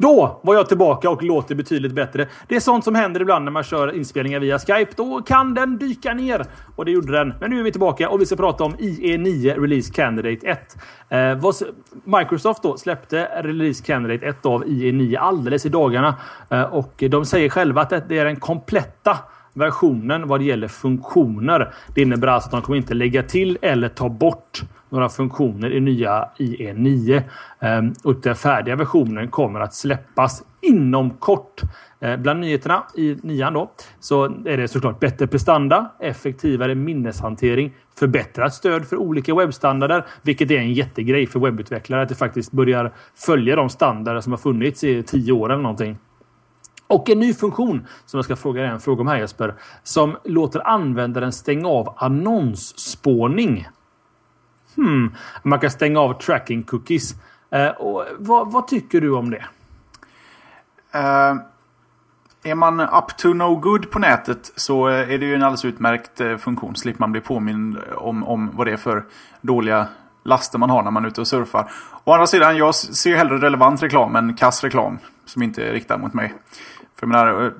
Då var jag tillbaka och låter betydligt bättre. Det är sånt som händer ibland när man kör inspelningar via Skype. Då kan den dyka ner. Och det gjorde den. Men nu är vi tillbaka och vi ska prata om IE9 Release Candidate 1. Eh, vad, Microsoft då släppte Release Candidate 1 av IE9 alldeles i dagarna. Eh, och de säger själva att det är den kompletta versionen vad det gäller funktioner. Det innebär alltså att de kommer inte lägga till eller ta bort några funktioner i nya IE9. Ehm, och den färdiga versionen kommer att släppas inom kort. Ehm, bland nyheterna i nian då så är det såklart bättre prestanda, effektivare minneshantering, förbättrat stöd för olika webbstandarder, vilket är en jättegrej för webbutvecklare att det faktiskt börjar följa de standarder som har funnits i tio år eller någonting. Och en ny funktion som jag ska fråga dig en fråga om här Jesper. Som låter användaren stänga av annonsspårning. Hmm. Man kan stänga av tracking cookies. Eh, och vad, vad, tycker du om det? Uh, är man up to no good på nätet så eh, är det ju en alldeles utmärkt eh, funktion. Slipper man bli påmind om, om vad det är för dåliga laster man har när man är ute och surfar. Å andra sidan, jag ser hellre relevant reklam än kass reklam som inte är riktad mot mig. För jag menar, eh,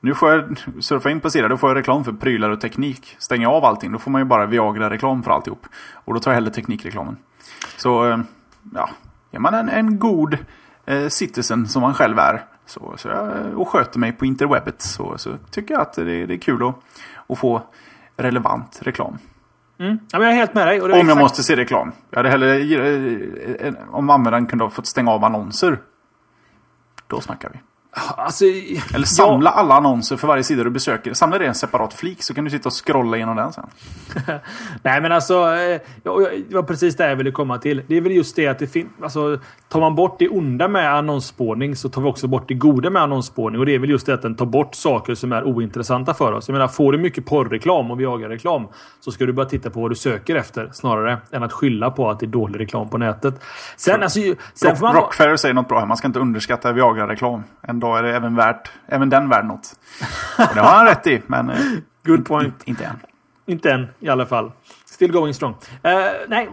nu får jag surfa in på sidan, då får jag reklam för prylar och teknik. Stänga av allting, då får man ju bara Viagra-reklam för alltihop. Och då tar jag hellre teknikreklamen. Så, eh, ja, är man en, en god eh, citizen som man själv är så, så jag, och sköter mig på interwebbet så, så tycker jag att det, det är kul att, att få relevant reklam. Mm. Ja, jag är helt med dig. om exakt... jag måste se reklam. Jag hade hellre, om användaren kunde ha fått stänga av annonser. Då snackar vi. Alltså, Eller samla ja. alla annonser för varje sida du besöker. Samla det i en separat flik så kan du sitta och scrolla igenom den sen. Nej men alltså, eh, det var precis det jag ville komma till. Det är väl just det att det finns... Alltså, tar man bort det onda med annonsspårning så tar vi också bort det goda med annonsspårning. Och det är väl just det att den tar bort saker som är ointressanta för oss. Jag menar, får du mycket porrreklam och Viagra-reklam så ska du bara titta på vad du söker efter snarare än att skylla på att det är dålig reklam på nätet. Sen, alltså, sen Rock, man... Rockfair säger något bra här. Man ska inte underskatta Viagra-reklam. Dag är det även, värt, även den värd något. Och det har han rätt i, men eh, Good point. inte än. Inte än i alla fall. Still going strong. Uh, nej,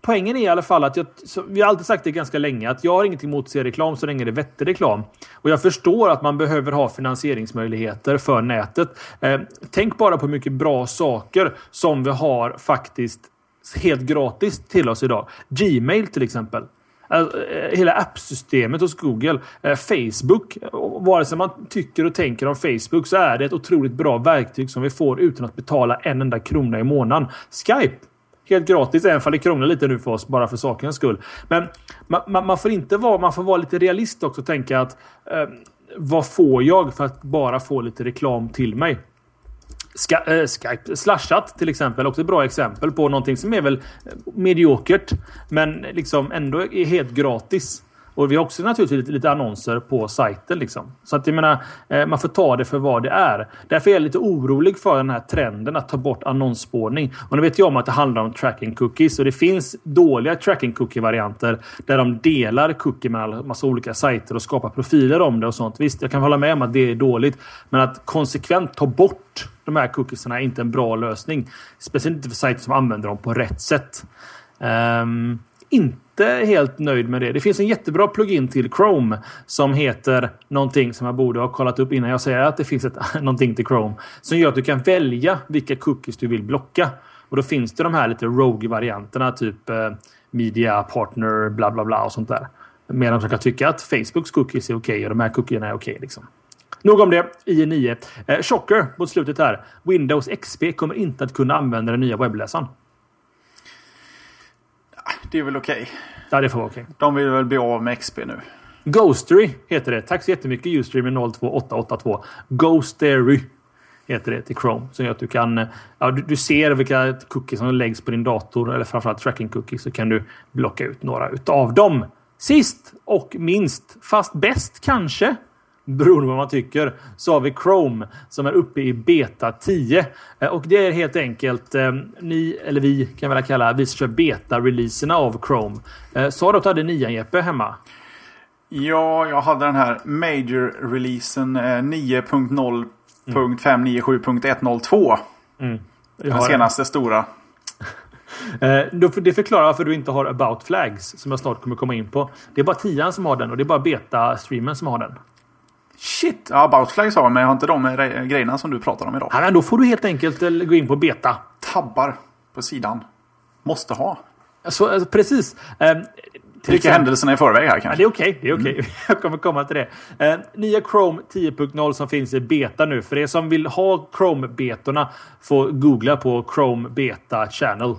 poängen är i alla fall att jag, vi har alltid sagt det ganska länge att jag har ingenting emot att se reklam så länge det är vettig reklam. Och jag förstår att man behöver ha finansieringsmöjligheter för nätet. Uh, tänk bara på hur mycket bra saker som vi har faktiskt helt gratis till oss idag. Gmail till exempel. Alltså, eh, hela appsystemet hos Google. Eh, Facebook, vare sig man tycker och tänker om Facebook så är det ett otroligt bra verktyg som vi får utan att betala en enda krona i månaden. Skype helt gratis, även om det krånglar lite nu för oss, bara för sakens skull. Men man, man, man får inte vara, man får vara lite realist också och tänka att eh, vad får jag för att bara få lite reklam till mig? Ska, eh, äh, Skype. Slashat till exempel. Också ett bra exempel på någonting som är väl eh, mediokert. Men liksom ändå är helt gratis. Och vi har också naturligtvis lite, annonser på sajten. Liksom. Så att jag menar, eh, man får ta det för vad det är. Därför är jag lite orolig för den här trenden att ta bort annonsspårning. Och nu vet jag om att det handlar om tracking cookies. Och det finns dåliga tracking cookie-varianter där de delar cookie med en massa olika sajter och skapar profiler om det och sånt. Visst, jag kan hålla med om att det är dåligt. Men att konsekvent ta bort de här cookiesarna är inte en bra lösning. Speciellt inte för sajter som använder dem på rätt sätt. Um, inte helt nöjd med det. Det finns en jättebra plugin till Chrome som heter någonting som jag borde ha kollat upp innan jag säger att det finns ett, någonting till Chrome. Som gör att du kan välja vilka cookies du vill blocka. Och då finns det de här lite rogue-varianterna typ eh, media, partner, bla bla bla och sånt där. Medan de kan tycka att Facebooks cookies är okej okay och de här cookierna är okej. Okay, liksom. Nog om det. IE9. Eh, chocker mot slutet här. Windows XP kommer inte att kunna använda den nya webbläsaren. Det är väl okej. Okay. Ja, det får vara okej. Okay. De vill väl bli av med XP nu. Ghostery heter det. Tack så jättemycket Ustream 02882. Ghostery heter det till Chrome. Så att du kan... Ja, du, du, ser vilka cookies som läggs på din dator eller framförallt tracking cookies så kan du blocka ut några utav dem. Sist och minst, fast bäst kanske, beroende på vad man tycker, så har vi Chrome som är uppe i beta 10. Eh, och det är helt enkelt eh, ni, eller vi kan väl kalla, vi som kör beta-releaserna av Chrome. Eh, sa du att du hade nian Jeppe hemma? Ja, jag hade den här major-releasen eh, 9.0.597.102. Mm. Jag Den senaste stora. Eh, då- Det förklarar varför du inte har about flags som jag snart kommer komma in på. Det är bara 10 som har den och det är bara beta-streamen som har den. Shit! Ja, About Flags har men jag har inte de grejerna som du pratar om idag. Ja, då får du helt enkelt eh, gå in på beta. Tabbar på sidan. Måste ha. Så, alltså, precis. Eh, exempel- händelserna i förväg här Ja, kanske. det är okej. det är okej. Jag kommer komma till det. Eh, nya Chrome 10.0 som finns i beta nu. För er som vill ha Chrome-betorna får googla på Chrome Beta Channel.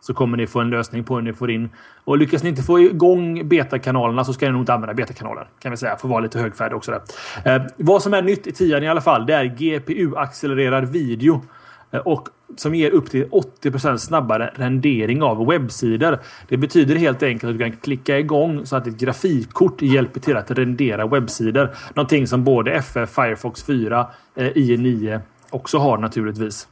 Så kommer ni få en lösning på hur ni får in. Och lyckas ni inte få igång betakanalerna så ska ni nog inte använda betakanaler. Kan vi säga. För att vara lite högfärdig också. Där. Eh, vad som är nytt i 10 i alla fall. Det är GPU-accelererad video. Eh, Och som ger upp till 80% snabbare rendering av webbsidor. Det betyder helt enkelt att du kan klicka igång så att ett grafikkort hjälper till att rendera webbsidor. Någonting som både FF, Firefox 4, eh, IE9 också har naturligtvis.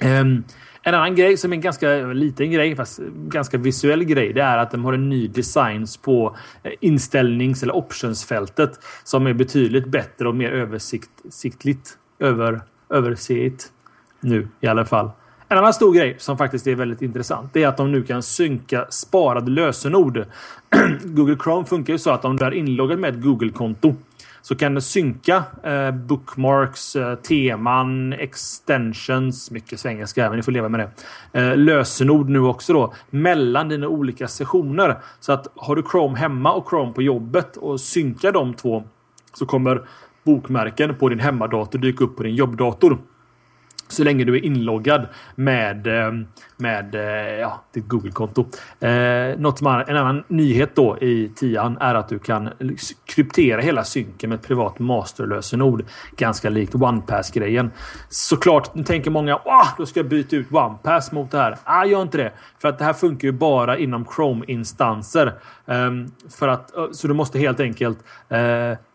Ehm, en annan grej som är en ganska liten grej, fast ganska visuell grej, det är att de har en ny design på eh, inställnings eller optionsfältet som är betydligt bättre och mer översiktligt. Över, överseigt. Nu i alla fall. En annan stor grej som faktiskt är väldigt intressant det är att de nu kan synka sparade lösenord. Google Chrome funkar ju så att om du är inloggad med ett Google-konto så kan du synka eh, bookmarks, eh, teman, extensions, mycket svengelska men ni får leva med det. Eh, lösenord nu också då mellan dina olika sessioner. Så att har du Chrome hemma och Chrome på jobbet och synkar de två så kommer bokmärken på din hemmadator dyka upp på din jobbdator. Så länge du är inloggad med, eh, med eh, ja, ditt Google-konto. Eh, något som är, en annan nyhet då i tian är att du kan kryptera hela synken med ett privat masterlösenord. Ganska likt OnePass-grejen. Såklart, nu tänker många att då ska jag byta ut OnePass mot det här. Ah, gör inte det. För att det här funkar ju bara inom Chrome-instanser. Ehm, för att, eh, så du måste helt enkelt eh,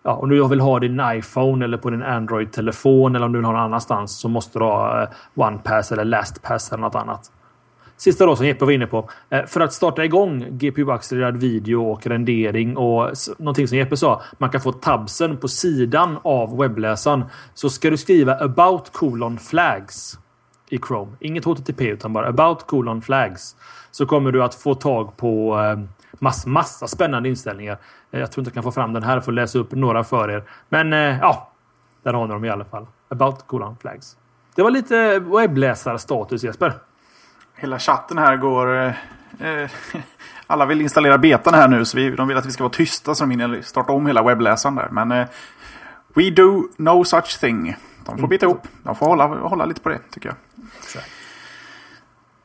ja, om du vill ha din iPhone eller på din Android-telefon eller om du vill ha någon annanstans så måste du ha eh, OnePass eller LastPass eller något annat. Sista då som Jeppe var inne på. Eh, för att starta igång GPU-accelererad video och rendering och någonting som Jeppe sa. Man kan få tabsen på sidan av webbläsaren. Så ska du skriva about colon flags i Chrome. Inget HTTP utan bara about colon flags. Så kommer du att få tag på eh, mass, massa spännande inställningar. Eh, jag tror inte jag kan få fram den här för att läsa upp några för er. Men ja, där har ni dem i alla fall. About colon flags. Det var lite webbläsarstatus Jesper. Hela chatten här går... Eh, eh, alla vill installera betan här nu så vi, de vill att vi ska vara tysta så de hinner starta om hela webbläsaren där. Men eh, we do no such thing. De får bita ihop. De får hålla, hålla lite på det tycker jag.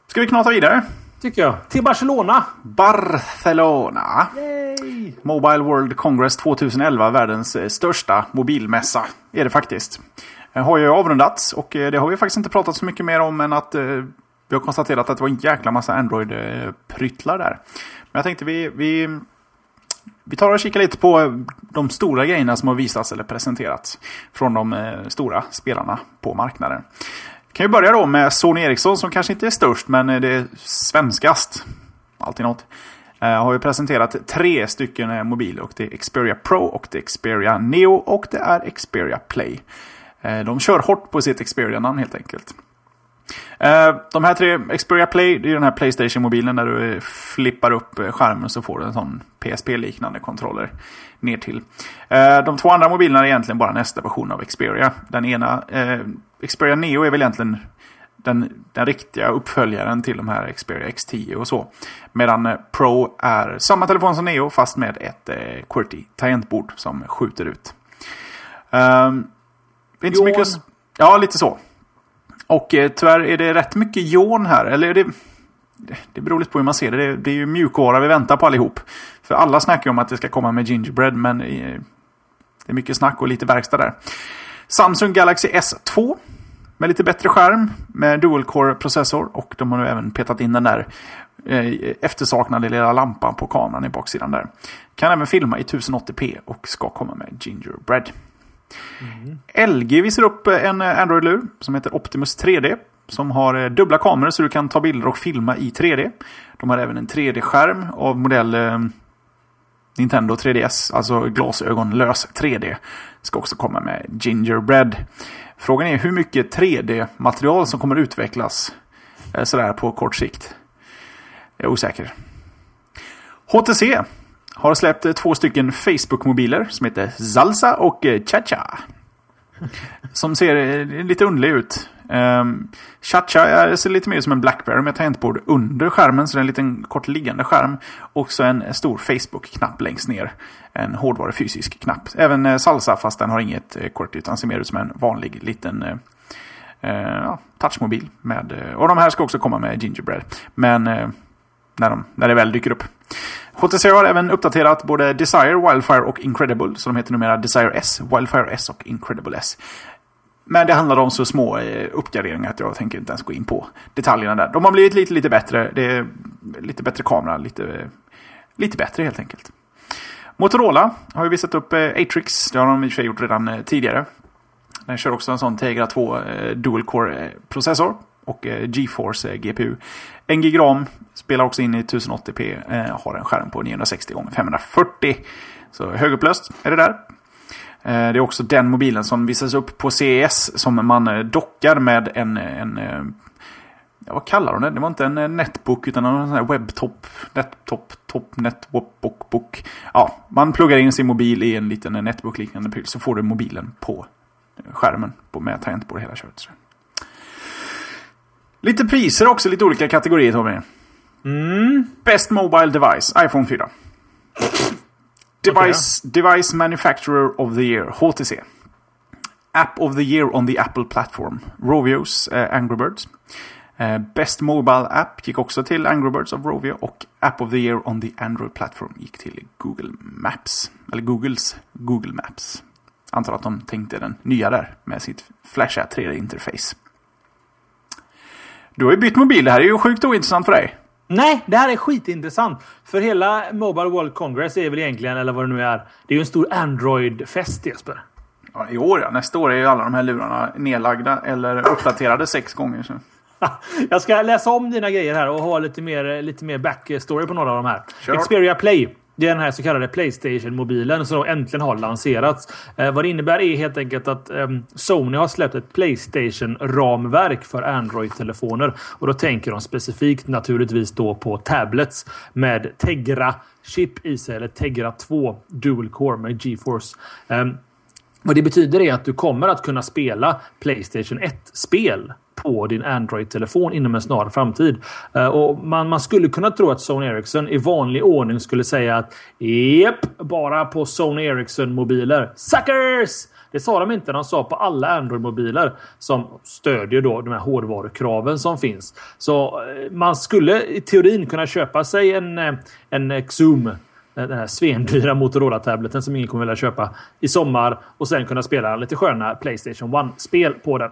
Ska vi knata vidare? Tycker jag. Till Barcelona. Barcelona. Yay! Mobile World Congress 2011, världens eh, största mobilmässa. Är det faktiskt. Eh, Har ju avrundats och det har vi faktiskt inte pratat så mycket mer om än att vi har konstaterat att det var en jäkla massa Android-pryttlar där. Men jag tänkte vi, vi, vi tar och kikar lite på de stora grejerna som har visats eller presenterats från de eh, stora spelarna på marknaden. Vi Kan ju börja då med Sony Ericsson som kanske inte är störst men eh, det är svenskast. Alltid något. Eh, har ju presenterat tre stycken mobiler och det är Xperia Pro och det är Xperia Neo och det är Xperia Play. De kör hårt på sitt Xperia-namn helt enkelt. Eh, de här tre, Xperia Play, det är den här Playstation-mobilen där du eh, flippar upp eh, skärmen så får du en sån PSP-liknande kontroller ner till. De två andra mobilerna är egentligen bara nästa version av Xperia. Den ena, Xperia Neo är väl egentligen den, den riktiga uppföljaren till de här Xperia X10 och så. Medan Pro är samma telefon som Neo fast med ett QWERTY tangentbord som skjuter ut. Är inte så mycket... Ja, lite så. Och eh, tyvärr är det rätt mycket jon här. Eller är det, det beror lite på hur man ser det. Det, det är ju mjukvara vi väntar på allihop. För alla snackar ju om att det ska komma med gingerbread, men eh, det är mycket snack och lite verkstad där. Samsung Galaxy S2 med lite bättre skärm med dual core processor och de har nu även petat in den där eh, eftersaknade lilla lampan på kameran i baksidan där. Kan även filma i 1080p och ska komma med Gingerbread. Mm. LG visar upp eh, en eh, Android-lur som heter Optimus 3D. Som har eh, dubbla kameror så du kan ta bilder och filma i 3D. De har även en 3D-skärm av modell Nintendo 3DS, alltså glasögonlös 3D, ska också komma med Gingerbread. Frågan är hur mycket 3D-material som kommer utvecklas sådär på kort sikt. Jag är osäker. HTC har släppt eh, två stycken Facebook-mobiler som heter Zalsa och eh, Chacha. Som ser eh, lite underlig ut. Um, Chacha ser lite mer som en Blackberry med tangentbord under skärmen. Så det är en liten kort liggande skärm. Och så en stor Facebook-knapp längst ner. En hårdvarufysisk knapp. Även Salsa fast den har inget kort utan ser mer ut som en vanlig liten uh, touchmobil. Med, uh, och de här ska också komma med Gingerbread. Men uh, när, de, när det väl dyker upp. HTC har även uppdaterat både Desire, Wildfire och Incredible. Så de heter numera Desire S, Wildfire S och Incredible S. Men det handlar om så små eh, uppgraderingar att jag tänker inte ens gå in på detaljerna där. De har blivit lite, lite bättre. Det är lite bättre kamera, lite, lite bättre helt enkelt. Motorola har ju visat upp eh, Atrix. Det har de i och för sig gjort redan eh, tidigare. Den kör också en sån Tegra 2 Dual Core-processor och GeForce GPU. En gig ram, spelar också in i 1080p, eh, har en skärm på 960 x 540. Så högupplöst är det där. Eh, det är också den mobilen som visas upp på CES som man eh, dockar med en, en eh, ja, vad kallar de det? Det var inte en eh, netbook utan en sån här webbtop, nettop, top, netbook, book. Ja, man pluggar in sin mobil i en liten netbook-liknande pryl så får du mobilen på skärmen på, med tangentbord och hela köret. Lite priser också, lite olika kategorier Tommy. Mm. Best Mobile Device, iPhone 4. Device, okay. device Manufacturer of the Year, HTC. App of the Year on the Apple Platform, Rovios uh, Angry Birds. Uh, Best Mobile App gick också till Angry Birds of Rovio och App of the Year on the Android Platform gick till Google Maps. Eller Googles Google Maps. Antar att de tänkte den nya där med sitt flasha 3D-interface. Du har ju bytt mobil. Det här är ju sjukt ointressant för dig. Nej, det här är skitintressant. För hela Mobile World Congress är väl egentligen, eller vad det nu är, det är ju en stor Android-fest Jesper. Ja, I år ja. Nästa år är ju alla de här lurarna nedlagda eller uppdaterade sex gånger. Så. Jag ska läsa om dina grejer här och ha lite mer, lite mer backstory på några av de här. Kör. Xperia Play. Det är den här så kallade Playstation-mobilen som äntligen har lanserats. Eh, vad det innebär är helt enkelt att eh, Sony har släppt ett Playstation-ramverk för Android-telefoner. Och då tänker de specifikt naturligtvis då på tablets med Tegra-chip i sig, eller Tegra 2 Dual Core med GeForce. Eh, vad det betyder är att du kommer att kunna spela Playstation 1-spel på din Android-telefon inom en snar framtid. Eh, och man, man skulle kunna tro att Sony Ericsson i vanlig ordning skulle säga att Jep, bara på Sony Ericsson-mobiler. Suckers! Det sa de inte. De sa på alla Android-mobiler som stödjer då de här hårdvarukraven som finns. Så eh, man skulle i teorin kunna köpa sig en, eh, en Xoom den här svendyra Motorola-tableten som ingen kommer vilja köpa i sommar och sen kunna spela lite sköna Playstation 1-spel på den.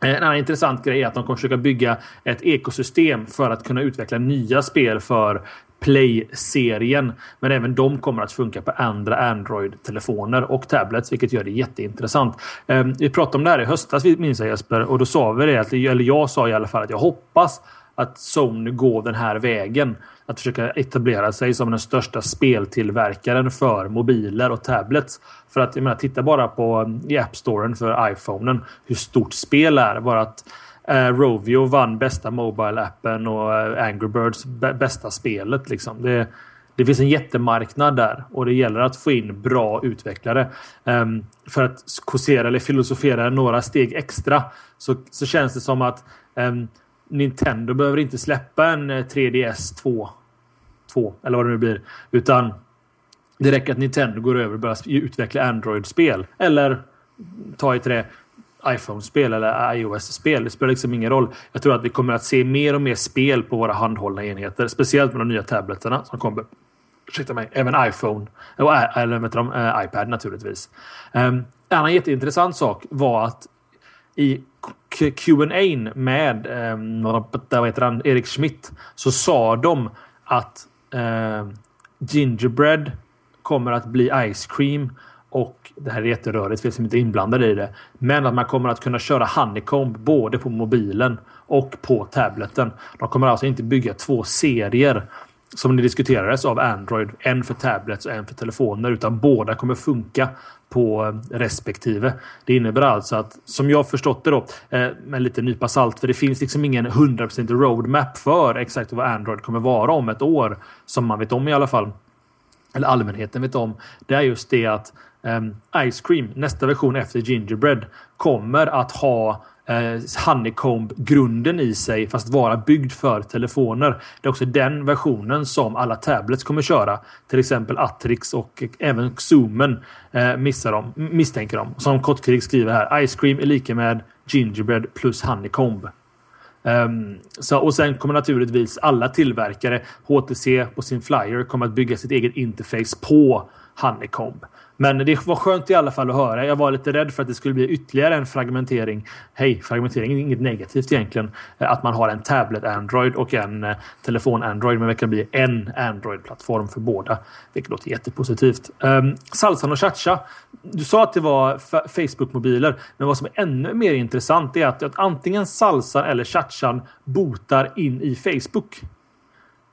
En annan intressant grej är att de kommer försöka bygga ett ekosystem för att kunna utveckla nya spel för Play-serien. Men även de kommer att funka på andra Android-telefoner och tablets, vilket gör det jätteintressant. Ehm, vi pratade om det här i höstas, minns jag Jesper, och då sa vi det, eller jag sa i alla fall att jag hoppas att Sony går den här vägen. Att försöka etablera sig som den största speltillverkaren för mobiler och tablets. För att jag menar, titta bara på eh, i App Storen för iPhonen hur stort spel är. Bara att eh, Rovio vann bästa Mobile-appen och eh, Angry Birds bästa spelet. Liksom. Det, det finns en jättemarknad där och det gäller att få in bra utvecklare. Um, för att kåsera eller filosofera några steg extra så, så känns det som att um, Nintendo behöver inte släppa en eh, 3DS 2. 2 eller vad det nu blir. Utan det räcker att Nintendo går över och börjar utveckla Android-spel. Eller ta i trä iPhone-spel eller iOS-spel. Det spelar liksom ingen roll. Jag tror att vi kommer att se mer och mer spel på våra handhållna enheter. Speciellt med de nya tableterna som kommer. Ursäkta mig. Även iPhone. Eller vet de, eh, iPad naturligtvis. Ehm, en annan jätteintressant sak var att i Q&A med eh, vad heter han, Erik Schmidt så sa de att eh, Gingerbread kommer att bli Ice Cream och det här är jätterörigt för jag som inte inblandad i det. Men att man kommer att kunna köra Honeycomb både på mobilen och på tableten. De kommer alltså inte bygga två serier som det diskuterades av Android. En för tablets och en för telefoner. Utan båda kommer funka på eh, respektive. Det innebär alltså att, som jag förstått det då, eh, med lite nypa salt, för det finns liksom ingen 100% roadmap för exakt vad Android kommer vara om ett år. Som man vet om i alla fall. Eller allmänheten vet om. Det är just det att um, Ice Cream, nästa version efter Gingerbread, kommer att ha eh, Honeycomb-grunden i sig fast vara byggd för telefoner. Det är också den versionen som alla tablets kommer köra. Till exempel Atrix och även Zoomen eh, missar de, misstänker de. Som Kottkrig skriver här. Ice Cream är lika med Gingerbread plus Honeycomb. Um, så, och sen kommer naturligtvis alla tillverkare, HTC på sin flyer, kommer att bygga sitt eget interface på Honeycomb. Men det var skönt i alla fall att höra. Jag var lite rädd för att det skulle bli ytterligare en fragmentering. Hej, fragmentering är inget negativt egentligen. Eh, att man har en tablet Android och en eh, telefon Android. Men det kan bli en Android-plattform för båda. Vilket låter jättepositivt. Um, Salsan och Chacha. Du sa att det var Facebook-mobiler. Men vad som är ännu mer intressant är att, att antingen Salsan eller Chachan botar in i Facebook.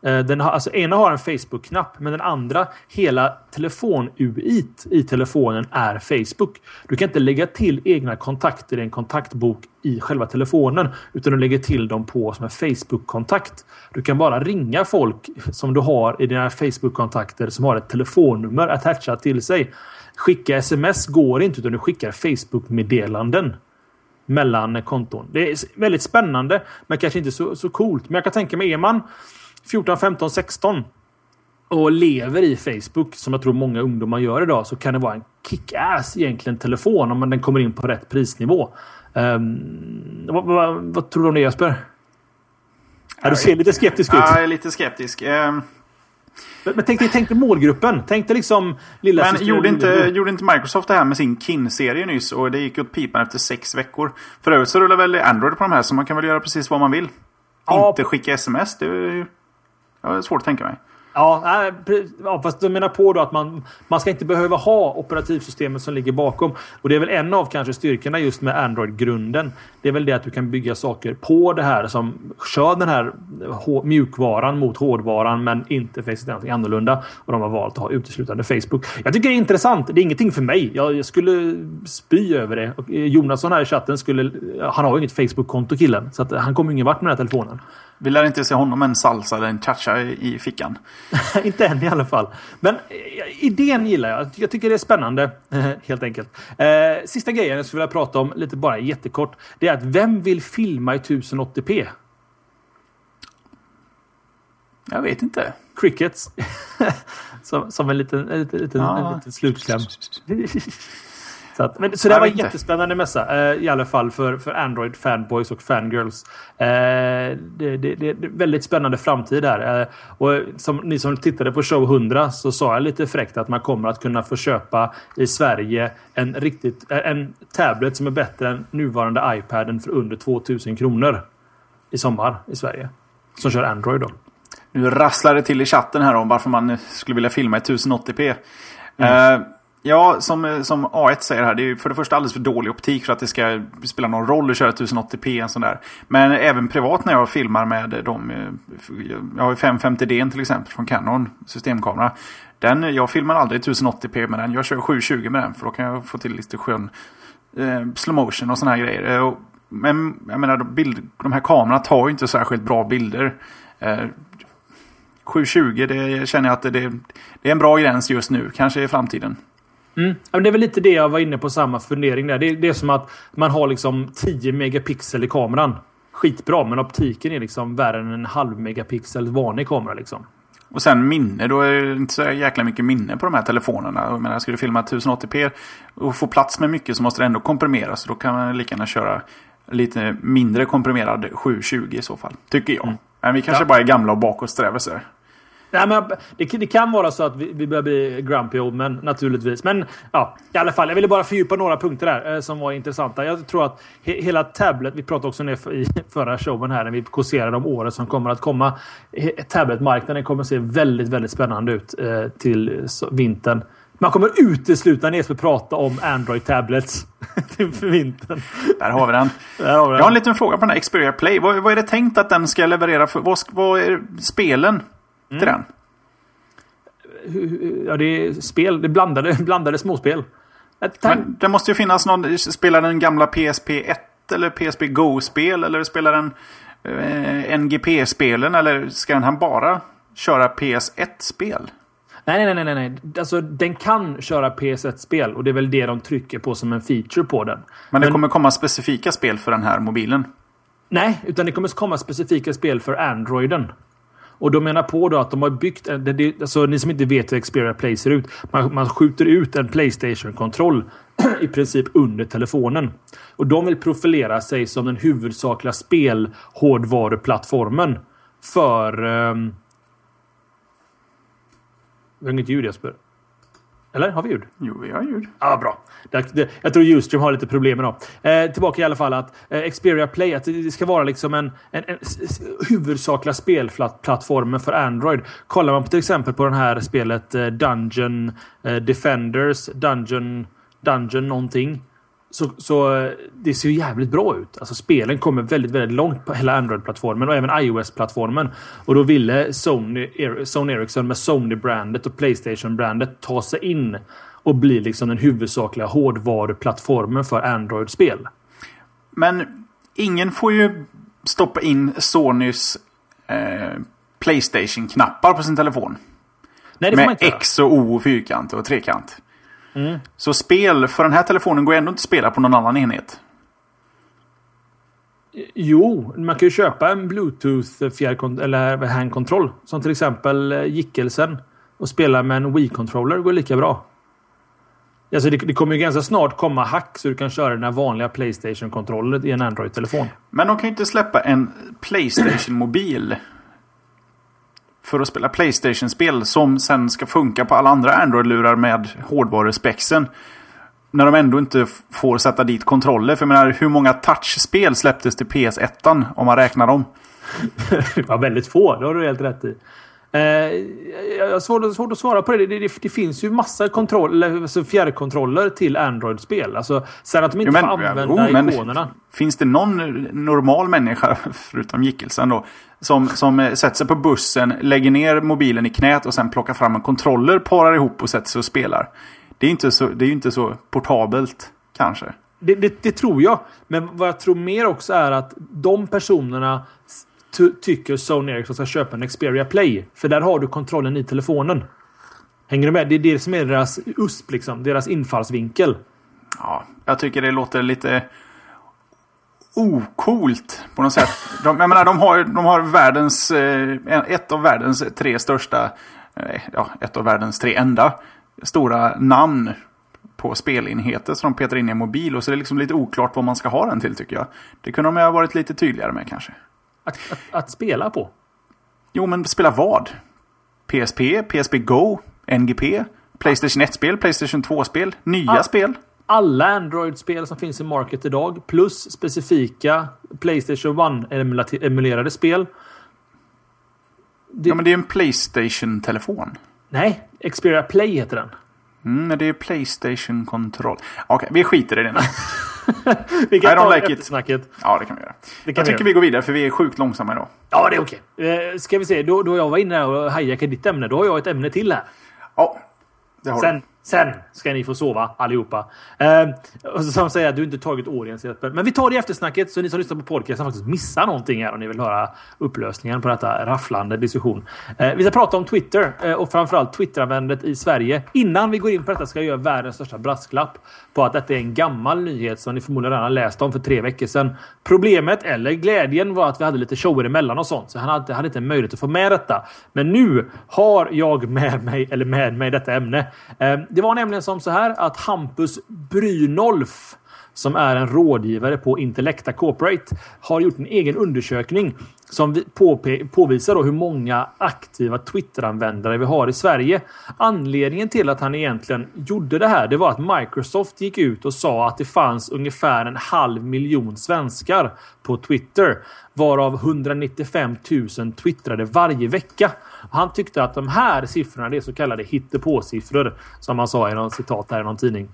Eh, den har, alltså ena har en Facebook-knapp men den andra, hela telefon-UI i telefonen är Facebook. Du kan inte lägga till egna kontakter i en kontaktbok i själva telefonen utan du lägger till dem på som en Facebook-kontakt. Du kan bara ringa folk som du har i dina Facebook-kontakter som har ett telefonnummer attachat till sig. Skicka sms går inte utan du skickar Facebook-meddelanden mellan konton. Det är väldigt spännande men kanske inte så, så coolt. Men jag kan tänka mig, är man 14, 15, 16 och lever i Facebook som jag tror många ungdomar gör idag så kan det vara en kick-ass egentligen telefon om den kommer in på rätt prisnivå. Um, vad, vad, vad, tror du om det Jesper? Ja, du ser lite skeptisk ut. Ja, jag är lite skeptisk. Um... Men, men tänk, dig, tänk dig målgruppen. Tänk dig liksom lilla Men gjorde inte, gjorde inte Microsoft det här med sin KIN-serie nyss och det gick åt pipan efter sex veckor. För övrigt så rullar väl Android på de här så man kan väl göra precis vad man vill. Ja. Inte skicka sms. Det jag har svårt att tänka mig. Ja, ja, fast du menar på då att man, man ska inte behöva ha operativsystemet som ligger bakom. Och det är väl en av kanske styrkorna just med Android-grunden. Det är väl det att du kan bygga saker på det här som kör den här mjukvaran mot hårdvaran men interfacet är någonting annorlunda. Och de har valt att ha uteslutande Facebook. Jag tycker det är intressant. Det är ingenting för mig. Jag, jag skulle spy över det. Och eh, Jonasson här i chatten skulle... Han har ju inget Facebook-konto killen. Så att han kommer ingen vart med den här telefonen. Vi lär inte se honom en salsa eller en cha-cha i, fickan. inte än i alla fall. Men eh, idén gillar jag. Jag tycker det är spännande. Helt enkelt. Eh, sista grejen jag skulle vilja prata om lite bara jättekort. Det är att vem vill filma i 1080p? Jag vet inte. Crickets. som, som en liten, en liten, ja. en liten slutkläm. Så, att, men, så det var en jättespännande mässa. Eh, I alla fall för, för Android fanboys och fangirls. Eh, det, det, det, är väldigt spännande framtid här. Eh, och som ni som tittade på show 100 så sa jag lite fräckt att man kommer att kunna få köpa i Sverige en, riktigt, eh, en tablet som är bättre än nuvarande iPaden för under 2000 kronor. I sommar i Sverige. Som kör Android då. Nu rasslar det till i chatten här om varför man skulle vilja filma i 1080p. Mm. Ja, som, som A1 säger här, det är för det första alldeles för dålig optik för att det ska spela någon roll att köra 1080p. En sån där. Men även privat när jag filmar med de... Eh, jag har 550D till exempel från Canon systemkamera. Den, jag filmar aldrig 1080p med den. Jag kör 720 med den för då kan jag få till lite skön eh, slow motion och såna här grejer. Eh, men jag menar, bild, de här kamerorna tar ju inte särskilt bra bilder. Eh, 720, det känner jag att det, det, är en bra gräns just nu. Kanske i framtiden. Mm. Det är väl lite det jag var inne på samma fundering där. Det är, det är som att man har liksom 10 megapixel i kameran. Skitbra, men optiken är liksom värre än en halv megapixel vanlig kamera liksom. Och sen minne, då är det inte så jäkla mycket minne på de här telefonerna. Jag menar, ska du filma 1080p och få plats med mycket så måste det ändå komprimeras. Då kan man lika gärna köra lite mindre komprimerad 720 i så fall. Tycker jag. Mm. Men vi kanske ja. bara är gamla och bakåtsträvare. Nej, men det, det, kan vara så att vi, vi börjar bli grumpy old men naturligtvis. Men ja, i alla fall. Jag ville bara fördjupa några punkter där eh, som var intressanta. Jag tror att he, hela Tablet, vi pratade också det i förra showen här när vi kåserade om året som kommer att komma. Tabletmarknaden kommer att se väldigt, väldigt spännande ut eh, till vintern. Man kommer uteslutande att prata om Android Tablets för vintern. Där har vi den. Där har vi den. Jag har en liten fråga på den här Xperia Play. Vad, vad, är det tänkt att den ska leverera? För, vad, vad är spelen till mm. den? Ja, det är spel. Det är blandade, blandade småspel. Men det måste ju finnas någon... Spelar den gamla PSP 1 eller PSP Go-spel? Eller spelar den eh, NGP-spelen? Eller ska den här bara köra PS1-spel? Nej, nej, nej, nej. Alltså, den kan köra PS1-spel och det är väl det de trycker på som en feature på den. Men det Men, kommer komma specifika spel för den här mobilen? Nej, utan det kommer komma specifika spel för Androiden. Och de menar på då att de har byggt... En, det, alltså, ni som inte vet hur Xperia Play ser ut. Man, man skjuter ut en Playstation-kontroll i princip under telefonen. Och de vill profilera sig som den huvudsakliga spelhårdvaruplattformen för... Ehm, um, vi har inget ljud Jesper. Eller har vi ljud? Jo, vi har ljud. Ja, ah, bra. jag tror Ustream har lite problem idag. Eh, tillbaka i alla fall att eh, Xperia Play, att det ska vara liksom en, en, en huvudsakliga spelplattformen för Android. Kollar man på till exempel på det här spelet eh, Dungeon eh, Defenders, Dungeon, Dungeon någonting. Så, så eh, det ser ju jävligt bra ut. Alltså spelen kommer väldigt, väldigt långt på hela Android-plattformen och även iOS-plattformen. Och då ville Sony, Sony Ericsson med Sony-brandet och Playstation-brandet ta sig in och bli liksom den huvudsakliga hårdvaruplattformen för Android-spel. Men ingen får ju stoppa in Sonys eh, Playstation-knappar på sin telefon. Nej, det får Med X och O och fyrkant och trekant. Mm. Så spel för den här telefonen går ändå inte att spela på någon annan enhet. Jo, man kan ju köpa en Bluetooth eller handkontroll. Som till exempel eh, Gickelsen. Och spela med en Wii-controller går lika bra. Alltså det, det, kommer ju ganska snart komma hack så du kan köra den här vanliga Playstation-kontrollen i en Android-telefon. Men de kan ju inte släppa en Playstation-mobil för att spela Playstation-spel som sen ska funka på alla andra Android-lurar med hårdvaruspexen. När de ändå inte får sätta dit kontroller. För jag menar, hur många touch-spel släpptes till PS1 om man räknar dem? ja, väldigt få. Det har du helt rätt i. Eh, jag har svårt, svårt att svara på det. Det, det, det finns ju massa kontroll, alltså fjärrkontroller till Android-spel. Alltså, sen att de inte jo, men, får använda jo, ikonerna. Finns det någon normal människa, förutom Gickelsen då, som, som sätter sig på bussen, lägger ner mobilen i knät och sen plockar fram en kontroller, parar ihop och sätter sig och spelar? Det är inte så, det är inte så portabelt, kanske. Det, det, det, tror jag. Men vad jag tror mer också är att de personerna tycker Sony Ericsson ska köpa en Xperia Play. För där har du kontrollen i telefonen. Hänger du med? Det är det som är deras USP, liksom. Deras infallsvinkel. Ja, jag tycker det låter lite ocoolt på något sätt. De, jag menar, de har, de har världens, eh, ett av världens tre största, eh, ja, ett av världens tre enda stora namn på spelenheter som de petar in i en mobil. Och så är det liksom lite oklart vad man ska ha den till tycker jag. Det kunde de ha varit lite tydligare med kanske. Att, att, att, spela på? Jo, men spela vad? PSP, PSP Go, NGP, Playstation 1-spel, Playstation 2-spel, nya All, spel? Alla Android-spel som finns i market idag, plus specifika Playstation 1-emulerade spel. Det... Ja, men det är en Playstation-telefon. Nej, Xperia Play heter den. Mm, men det är Playstation-kontroll. Okej, okay, vi skiter i det nu. vi kan I ta like eftersnacket. Ja, det kan vi göra. Kan jag vi tycker göra. vi går vidare för vi är sjukt långsamma idag. Ja, det är okej. Okay. Eh, ska vi se, då, då jag var inne och hijackade ditt ämne, då har jag ett ämne till här. Ja, det har Sen, du. Sen ska ni få sova allihopa. Eh, och så säger att du inte tagit Årjens Men vi tar det i eftersnacket så ni som lyssnar på podcasten faktiskt missar någonting här om ni vill höra upplösningen på detta rafflande diskussion. Eh, vi ska prata om Twitter eh, och framförallt Twitteranvändandet i Sverige. Innan vi går in på detta ska jag göra världens största brasklapp på att detta är en gammal nyhet som ni förmodligen redan läst om för tre veckor sedan. Problemet, eller glädjen, var att vi hade lite shower emellan och sånt. Så han hade, hade inte möjlighet att få med detta. Men nu har jag med mig, eller med mig detta ämne. Eh, det var nämligen som så här att Hampus Brynolf som är en rådgivare på Intellecta Corporate, har gjort en egen undersökning som påvisar då hur många aktiva Twitter-användare vi har i Sverige. Anledningen till att han egentligen gjorde det här det var att Microsoft gick ut och sa att det fanns ungefär en halv miljon svenskar på Twitter. Varav 195 000 twittrade varje vecka. Han tyckte att de här siffrorna, det är så kallade hittepåsiffror. Som han sa i någon citat här i någon tidning.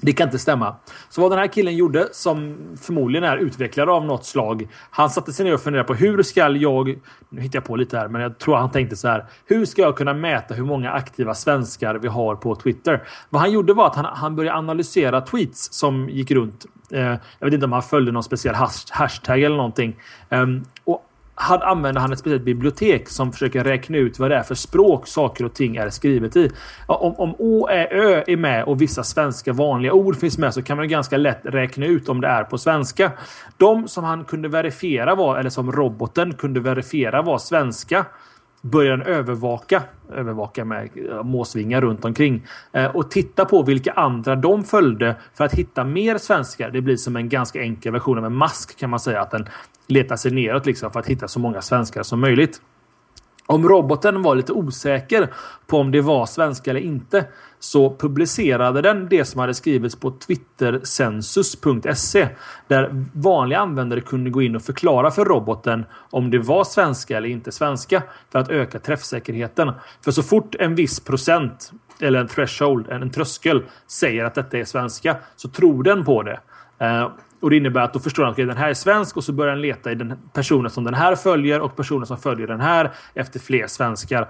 Det kan inte stämma. Så vad den här killen gjorde, som förmodligen är utvecklare av något slag. Han satte sig ner och funderade på hur ska jag... Nu hittar jag på lite här, men jag tror han tänkte så här. Hur ska jag kunna mäta hur många aktiva svenskar vi har på Twitter? Vad han gjorde var att han, han började analysera tweets som gick runt. Eh, jag vet inte om han följde någon speciell hashtag eller någonting. Um, han använder han ett speciellt bibliotek som försöker räkna ut vad det är för språk saker och ting är skrivet i. Om, om Å, Ä, Ö är med och vissa svenska vanliga ord finns med så kan man ganska lätt räkna ut om det är på svenska. De som han kunde verifiera var, eller som roboten kunde verifiera var svenska börjar övervaka, övervaka med måsvingar runt omkring eh, och titta på vilka andra de följde för att hitta mer svenskar. Det blir som en ganska enkel version av en mask kan man säga att den letar sig neråt liksom för att hitta så många svenskar som möjligt. Om roboten var lite osäker på om det var svenska eller inte så publicerade den det som hade skrivits på twittercensus.se där vanliga användare kunde gå in och förklara för roboten om det var svenska eller inte svenska för att öka träffsäkerheten. För så fort en viss procent eller en threshold, en tröskel, säger att detta är svenska så tror den på det. Eh, och det innebär att då förstår han att den här är svensk och så börjar han leta i den personen som den här följer och personen som följer den här efter fler svenskar.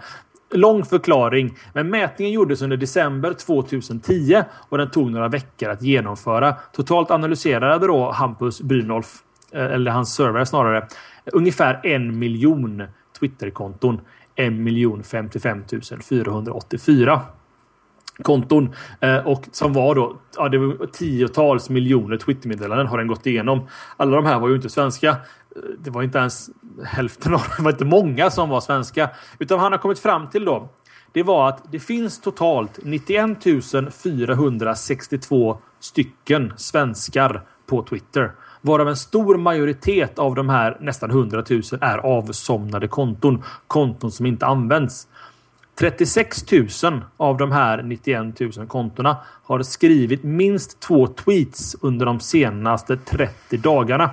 Lång förklaring, men mätningen gjordes under december 2010 och den tog några veckor att genomföra. Totalt analyserade då Hampus Brynolf, eh, eller hans server snarare, ungefär en miljon Twitterkonton. 1 miljon 55 484 konton. Eh, och som var då, ja, det var tiotals miljoner Twittermeddelanden har den gått igenom. Alla de här var ju inte svenska. Eh, det var inte ens hälften av det var inte många som var svenska. Utan han har kommit fram till då, det var att det finns totalt 91 462 stycken svenskar på Twitter. Varav en stor majoritet av de här nästan 100 000 är avsomnade konton. Konton som inte används. 36 000 av de här 91 000 kontona har skrivit minst två tweets under de senaste 30 dagarna.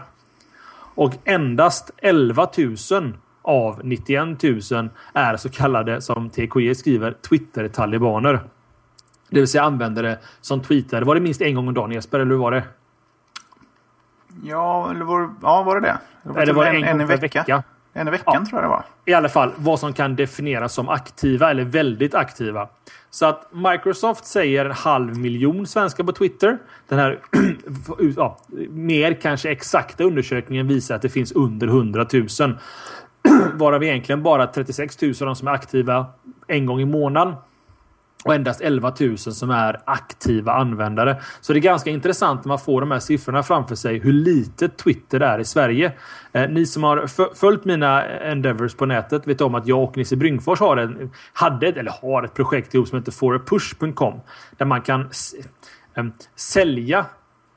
Och endast 11 000 av 91 000 är så kallade, som TKE skriver, Twitter-talibaner. Det vill säga användare som tweetade. Var det minst en gång om dagen Jesper, eller hur var det? Ja, eller var, ja, var det det? det var, eller var det en, en, en gång per vecka? En i veckan ja. tror jag det var. I alla fall vad som kan definieras som aktiva eller väldigt aktiva. Så att Microsoft säger en halv miljon svenskar på Twitter. Den här ja, mer kanske exakta undersökningen visar att det finns under 100 000. Varav egentligen bara 36 000 av de som är aktiva en gång i månaden och endast 11 000 som är aktiva användare. Så det är ganska intressant när man får de här siffrorna framför sig hur litet Twitter är i Sverige. Eh, ni som har följt mina endeavors på nätet vet om att jag och Nisse Bryngfors har en, hade eller har ett projekt ihop som heter forapush.com där man kan eh, sälja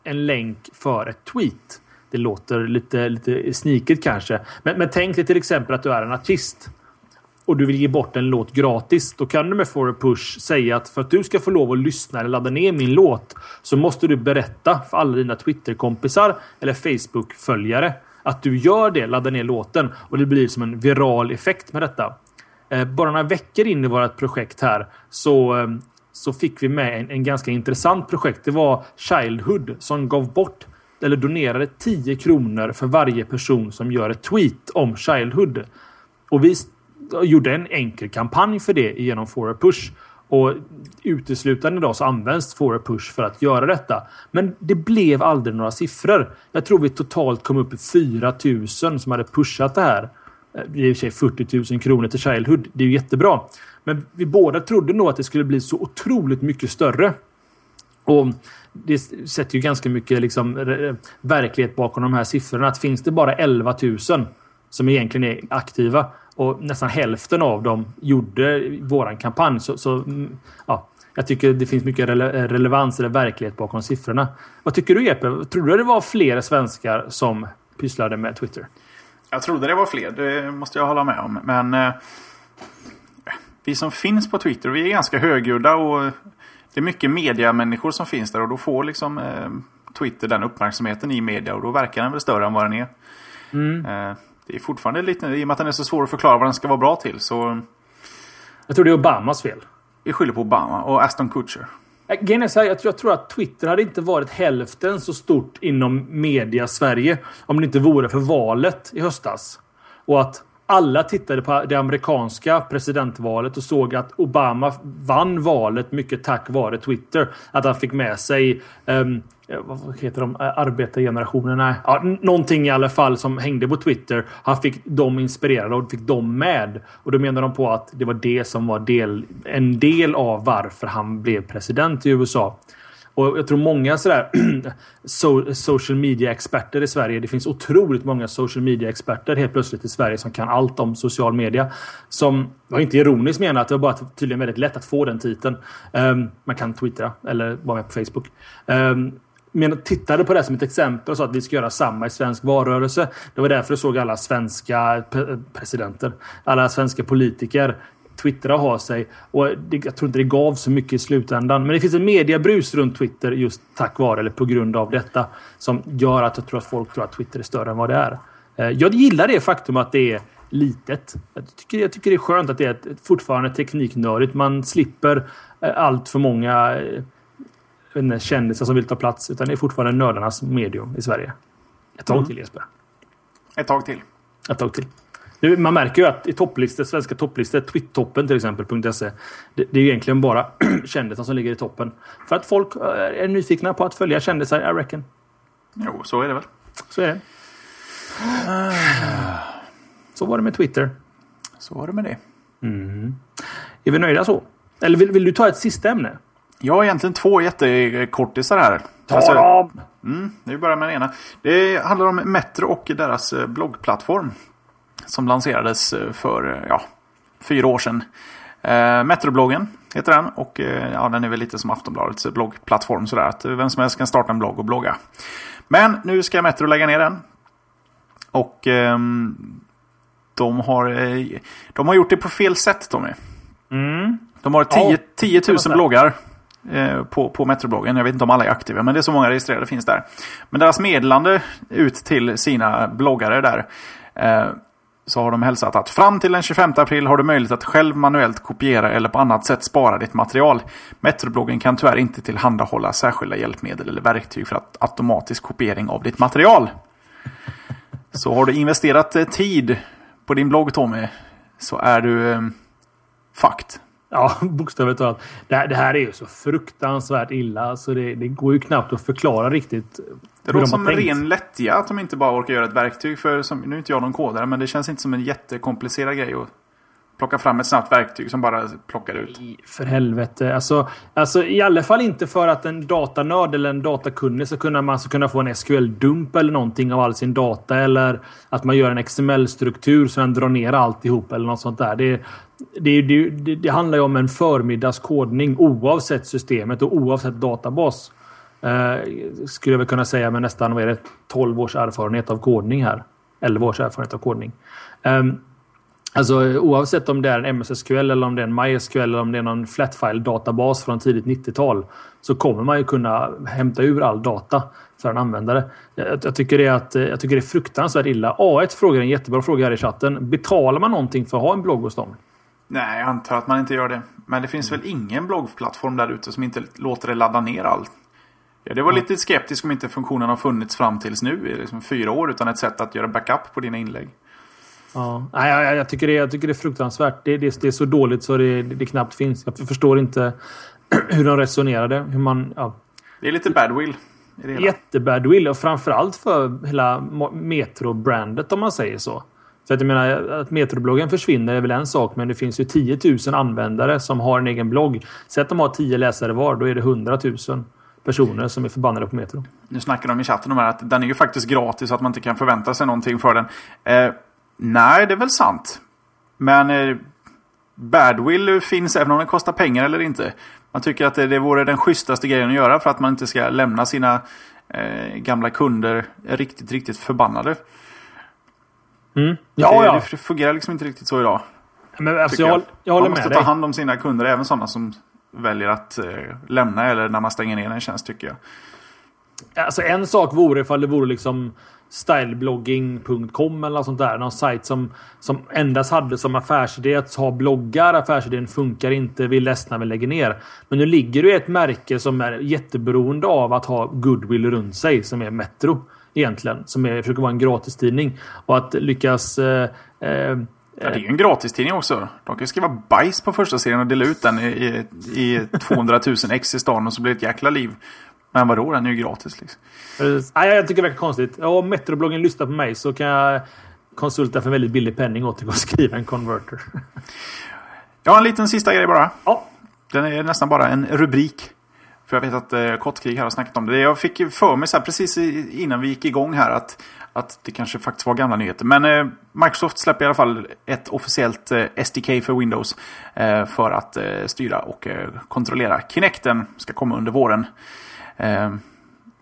en länk för ett tweet. Det låter lite, lite sniket kanske. Men, men tänk dig till exempel att du är en artist och du vill ge bort en låt gratis. Då kan du med For a Push säga att för att du ska få lov att lyssna eller ladda ner min låt så måste du berätta för alla dina Twitterkompisar eller Facebook-följare att du gör det, laddar ner låten och det blir som en viral effekt med detta. Eh, bara några veckor in i vårt projekt här så, eh, så fick vi med en, en ganska intressant projekt. Det var Childhood som gav bort eller donerade 10 kronor för varje person som gör ett tweet om Childhood. Och vi gjorde en enkel kampanj för det genom For Push. Och uteslutande idag så används For Push för att göra detta. Men det blev aldrig några siffror. Jag tror vi totalt kom upp i 4000 som hade pushat det här. Det är i och för sig 40 000 kronor till Childhood. Det är ju jättebra. Men vi båda trodde nog att det skulle bli så otroligt mycket större. Och det sätter ju ganska mycket liksom, verklighet bakom de här siffrorna. Att finns det bara 11 000 som egentligen är aktiva och nästan hälften av dem gjorde våran kampanj. Så, så mm, ja, Jag tycker det finns mycket rele relevans eller verklighet bakom siffrorna. Vad tycker du Jeppe? Tror du det var fler svenskar som pysslade med Twitter? Jag trodde det var fler, det måste jag hålla med om. Men eh, vi som finns på Twitter, vi är ganska högljudda och det är mycket mediamänniskor som finns där och då får liksom eh, Twitter den uppmärksamheten i media och då verkar den väl större än vad den är. Mm. Eh, det är fortfarande lite, i och med att den är så svår att förklara vad den ska vara bra till så... Jag tror det är Obamas fel. Vi skyller på Obama och Aston Kutcher. Eh, grejen är så här, jag, tror, jag tror att Twitter hade inte varit hälften så stort inom media Sverige om det inte vore för valet i höstas. Och att alla tittade på det amerikanska presidentvalet och såg att Obama vann valet mycket tack vare Twitter. Att han fick med sig um, Eh, vad heter de? Eh, arbetargenerationen? Nej. Ja, någonting i alla fall som hängde på Twitter. Han fick dem inspirerade och fick dem med. Och då menar de på att det var det som var del, en del av varför han blev president i USA. Och jag tror många sådär so, social media-experter i Sverige. Det finns otroligt många social media-experter helt plötsligt i Sverige som kan allt om social media. Som, var inte ironiskt menat, det var bara tydligen väldigt lätt att få den titeln. Um, man kan twittra eller vara med på Facebook. Um, men tittade på det som ett exempel och sa att vi ska göra samma i svensk valrörelse. Det var därför du såg alla svenska presidenter, alla svenska politiker twittra och ha sig. Och det, jag tror inte det gav så mycket i slutändan. Men det finns en mediebrus runt Twitter just tack vare eller på grund av detta. Som gör att jag tror att folk tror att Twitter är större än vad det är. Eh, jag gillar det faktum att det är litet. Jag tycker, jag tycker det är skönt att det är fortfarande tekniknördigt. Man slipper eh, allt för många eh, kändisar som vill ta plats. Utan det är fortfarande nördarnas medium i Sverige. Ett tag mm. till Jesper. Ett tag till. Ett tag till. Nu, man märker ju att i topplistor, svenska topplistor, twittoppen till exempel, .se. Det, det är ju egentligen bara kändisar som ligger i toppen. För att folk eh, är nyfikna på att följa kändisar, I reckon. Jo, så är det väl. Så är det. Så var det med Twitter. Så var det med det. Mm. Är vi nöjda så? Eller vill, vill du ta ett sista ämne? Jag har egentligen två jättekortisar här. Ta alltså, dem! Mm, vi börjar med den ena. Det handlar om Metro och deras eh, bloggplattform som lanserades eh, för eh, ja, fyra år sedan. Eh, Metrobloggen heter den och eh, ja, den är väl lite som Aftonbladets bloggplattform sådär att vem som helst kan starta en blogg och blogga. Men nu ska Metro lägga ner den. Och eh, de, har, de har gjort det på fel sätt Tommy. Mm. De har 10, 10 000 bloggar Eh, på, på Metrobloggen. Jag vet inte om alla är aktiva, men det är så många registrerade finns där. Men deras meddelande ut till sina bloggare där eh, så har de hälsat att fram till den 25 april har du möjlighet att själv manuellt kopiera eller på annat sätt spara ditt material. Metrobloggen kan tyvärr inte tillhandahålla särskilda hjälpmedel eller verktyg för att automatisk kopiering av ditt material. Så har du investerat eh, tid på din blogg Tommy så är du eh, fucked. Ja, bokstavligt talat. Det här, det här är ju så fruktansvärt illa så det, det går ju knappt att förklara riktigt. Det låter som en ren lättja att de inte bara orkar göra ett verktyg. För som, nu är inte jag någon kodare men det känns inte som en jättekomplicerad grej att plocka fram ett snabbt verktyg som bara plockar ut. För helvete. Alltså, alltså i alla fall inte för att en datanörd eller en datakunnig ska kunna, man ska kunna få en SQL-dump eller någonting av all sin data. Eller att man gör en XML-struktur så den drar ner alltihop eller något sånt där. Det, det, det, det, det handlar ju om en förmiddagskodning oavsett systemet och oavsett databas. Eh, skulle jag väl kunna säga med nästan vad är det, 12 års erfarenhet av kodning här. 11 års erfarenhet av kodning. Um, Alltså oavsett om det är en MS SQL eller om det är en MySQL eller om det är någon flatfile databas från tidigt 90-tal så kommer man ju kunna hämta ur all data för en användare. Jag, jag, tycker, det är att, jag tycker det är fruktansvärt illa. A1 frågar en jättebra fråga här i chatten. Betalar man någonting för att ha en blogg hos dem? Nej, jag antar att man inte gör det. Men det finns väl ingen bloggplattform där ute som inte låter det ladda ner allt. Ja, det var ja. lite skeptisk om inte funktionen har funnits fram tills nu i liksom fyra år utan ett sätt att göra backup på dina inlägg. Ja, Nej, jag, jag, tycker det, jag tycker det är fruktansvärt. Det, det, det är så dåligt så det, det, knappt finns. Jag förstår inte hur de resonerade. Hur man, ja. Det är lite badwill. Jättebadwill och framförallt för hela Metro-brandet om man säger så. Så att jag menar att Metrobloggen försvinner är väl en sak, men det finns ju 10 000 användare som har en egen blogg. Säg att de har 10 läsare var, då är det 100 000 personer som är förbannade på Metro. Nu snackar de i chatten om att den är ju faktiskt gratis, att man inte kan förvänta sig någonting för den. Eh, Nej, det är väl sant. Men eh, Badwill finns även om den kostar pengar eller inte. Man tycker att det, det vore den schysstaste grejen att göra för att man inte ska lämna sina eh, gamla kunder riktigt, riktigt förbannade. Mm. Ja, det, ja. det fungerar liksom inte riktigt så idag. Men alltså, tycker jag, jag håller man måste med ta dig. hand om sina kunder, även sådana som väljer att eh, lämna eller när man stänger ner en tjänst tycker jag. Alltså en sak vore ifall det vore liksom styleblogging.com eller något sånt där. Någon sajt som, som endast hade som affärsidé att ha bloggar. Affärsidén funkar inte. Vi är ledsna, vi lägger ner. Men nu ligger det ett märke som är jätteberoende av att ha goodwill runt sig. Som är Metro egentligen. Som är, försöker vara en gratistidning. Och att lyckas... Eh, eh, Ja, det är ju en gratistidning också. De kan ju skriva bajs på första serien och dela ut den i, i, i 200 000 ex i stan och så blir det ett jäkla liv. Men vadå, den är ju gratis liksom. Nej, jag tycker det verkar konstigt. Om Metrobloggen lyssnar på mig så kan jag konsulta för en väldigt billig penning åt att skriva en converter. Jag har en liten sista grej bara. Ja, Den är nästan bara en rubrik. För jag vet att eh, Kottkrig här har snackat om det. Jag fick för mig så här, precis innan vi gick igång här att, att det kanske faktiskt var gamla nyheter. Men eh, Microsoft släpper i alla fall ett officiellt eh, SDK för Windows. Eh, för att eh, styra och eh, kontrollera Kinecten. Ska komma under våren. Eh,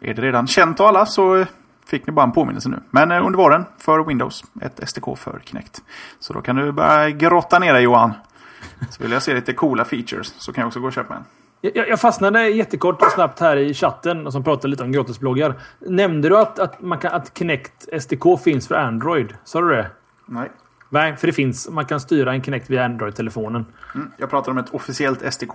är det redan känt av alla så fick ni bara en påminnelse nu. Men eh, under våren för Windows. Ett SDK för Kinect. Så då kan du börja grotta ner dig Johan. Så vill jag se lite coola features så kan jag också gå och köpa en. Jag, jag fastnade jättekort och snabbt här i chatten och som pratade lite om gratisbloggar. Nämnde du att, att, man kan, att Kinect SDK finns för Android? Sa du det? Nej. Nej, för det finns. Man kan styra en Kinect via Android-telefonen. Mm, jag pratar om ett officiellt SDK.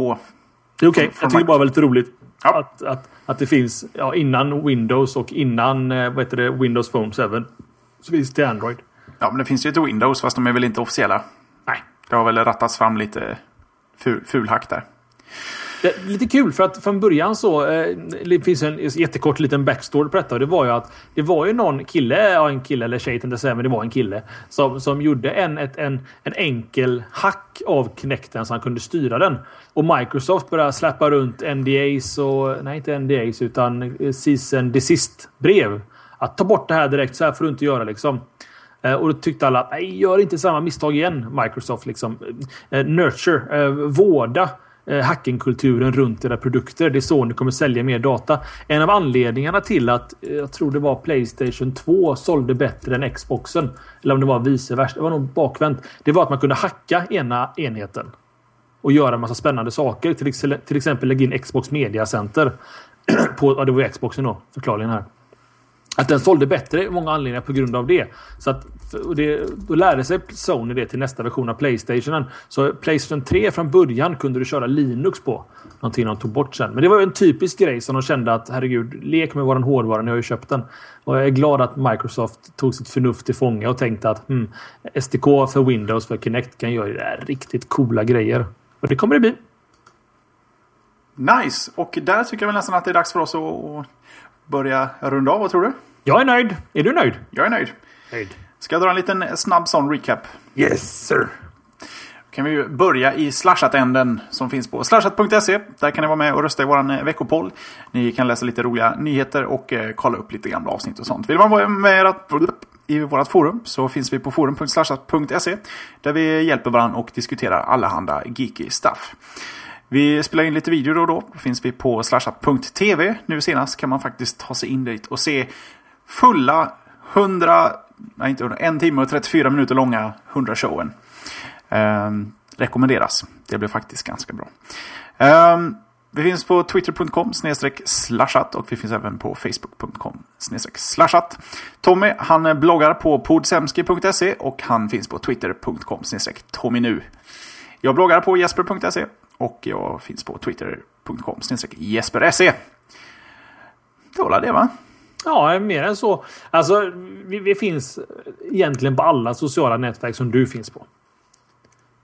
Det är okej. Från Jag tycker bara det var lite roligt. Ja. Att, att, att det finns ja, innan Windows och innan eh, vad heter det, Windows Phone 7. Så finns det Android. Ja, men det finns ju till Windows fast de är väl inte officiella. Nej. Det har väl rattats fram lite ful, fulhack där. Det är lite kul för att från början så eh, det finns en jättekort liten backstory på detta. Och det var ju att det var ju någon kille, ja en kille eller tjej tänkte jag säga, men det var en kille som, som gjorde en, ett, en, en enkel hack av Kinecten så han kunde styra den. Och Microsoft började släppa runt NDAs och nej inte NDAs utan eh, season desist brev. Att ta bort det här direkt, så här får du inte göra liksom. Eh, och då tyckte alla, nej gör inte samma misstag igen Microsoft. Liksom. Eh, nurture, vårda Eh, hackingkulturen runt era produkter. Det är så ni kommer sälja mer data. En av anledningarna till att, eh, jag tror det var Playstation 2 sålde bättre än Xboxen. Eller om det var vice versa. Det var nog bakvänt. Det var att man kunde hacka ena enheten. Och göra en massa spännande saker. Till, ex- till exempel lägga in Xbox Media Center. på, ja, det var ju Xboxen då, förklaringen här. Att den sålde bättre många anledningar på grund av det. Så att, och det, då lärde sig Sony det till nästa version av Playstationen. Så Playstation 3 från början kunde du köra Linux på. Någonting de tog bort sen. Men det var ju en typisk grej som de kände att herregud, lek med våran hårdvara, ni har ju köpt den. Och jag är glad att Microsoft tog sitt förnuft till fånga och tänkte att hmm, SDK för Windows för Kinect kan göra riktigt coola grejer. Och det kommer det bli. Nice! Och där tycker jag väl nästan att det är dags för oss att börja runda av. Vad tror du? Jag är nöjd. Är du nöjd? Jag är nöjd. Nöjd. Ska jag dra en liten snabb sån recap? Yes sir. kan vi börja i slashat-änden som finns på slashat.se. Där kan ni vara med och rösta i vår veckopoll. Ni kan läsa lite roliga nyheter och eh, kolla upp lite gamla avsnitt och sånt. Vill man vara med i vårt forum så finns vi på forum.slashat.se där vi hjälper varandra och diskuterar allehanda geeky stuff. Vi spelar in lite video då och då. Då finns vi på slashat.tv. Nu senast kan man faktiskt ta sig in dit och se fulla 100, nej inte 100, en timme och 34 minuter långa 100-showen. Eh, rekommenderas. Det blir faktiskt ganska bra. Eh, vi finns på twitter.com slashat och vi finns även på facebook.com slashat. Tommy han bloggar på podsemski.se och han finns på twitter.com Tommy. Jag bloggar på jesper.se och jag finns på twitter.com jesper.se. Det var det va? Ja, mer än så. Alltså, vi, vi finns egentligen på alla sociala nätverk som du finns på.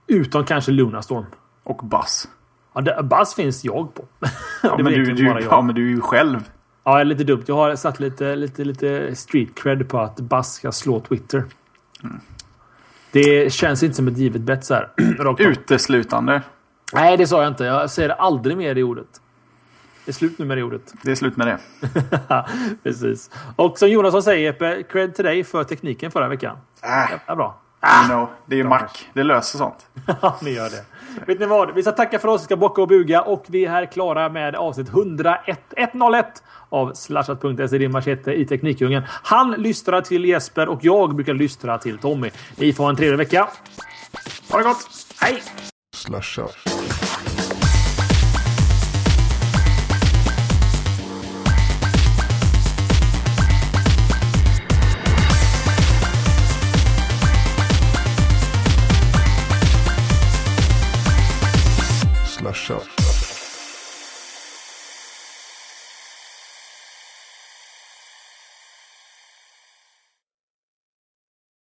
Utom kanske Lunarstorm. Och Buzz. Ja, det, Buzz finns jag på. Ja, men du, du, jag. ja, men du är ju själv. Ja, lite dumt. Jag har satt lite, lite, lite street cred på att Buzz ska slå Twitter. Det känns inte som ett givet bett så här. Uteslutande. Nej, det sa jag inte. Jag säger aldrig mer det ordet. Det är slut nu med det ordet. Det är slut med det. Precis. Och som Jonasson säger Jeppe, cred till dig för tekniken förra veckan. Äh, Jävla bra. Ah, know, det är Mac. Det löser sånt. Ja, ni gör det. Vet ni vad? Vi ska tacka för oss, vi ska bocka och buga och vi är här klara med avsnitt 101 101 av slashat.se, din machete i Teknikdjungeln. Han lystrar till Jesper och jag brukar lystra till Tommy. Ni får ha en trevlig vecka. Ha det gott! Hej! Slashat. show.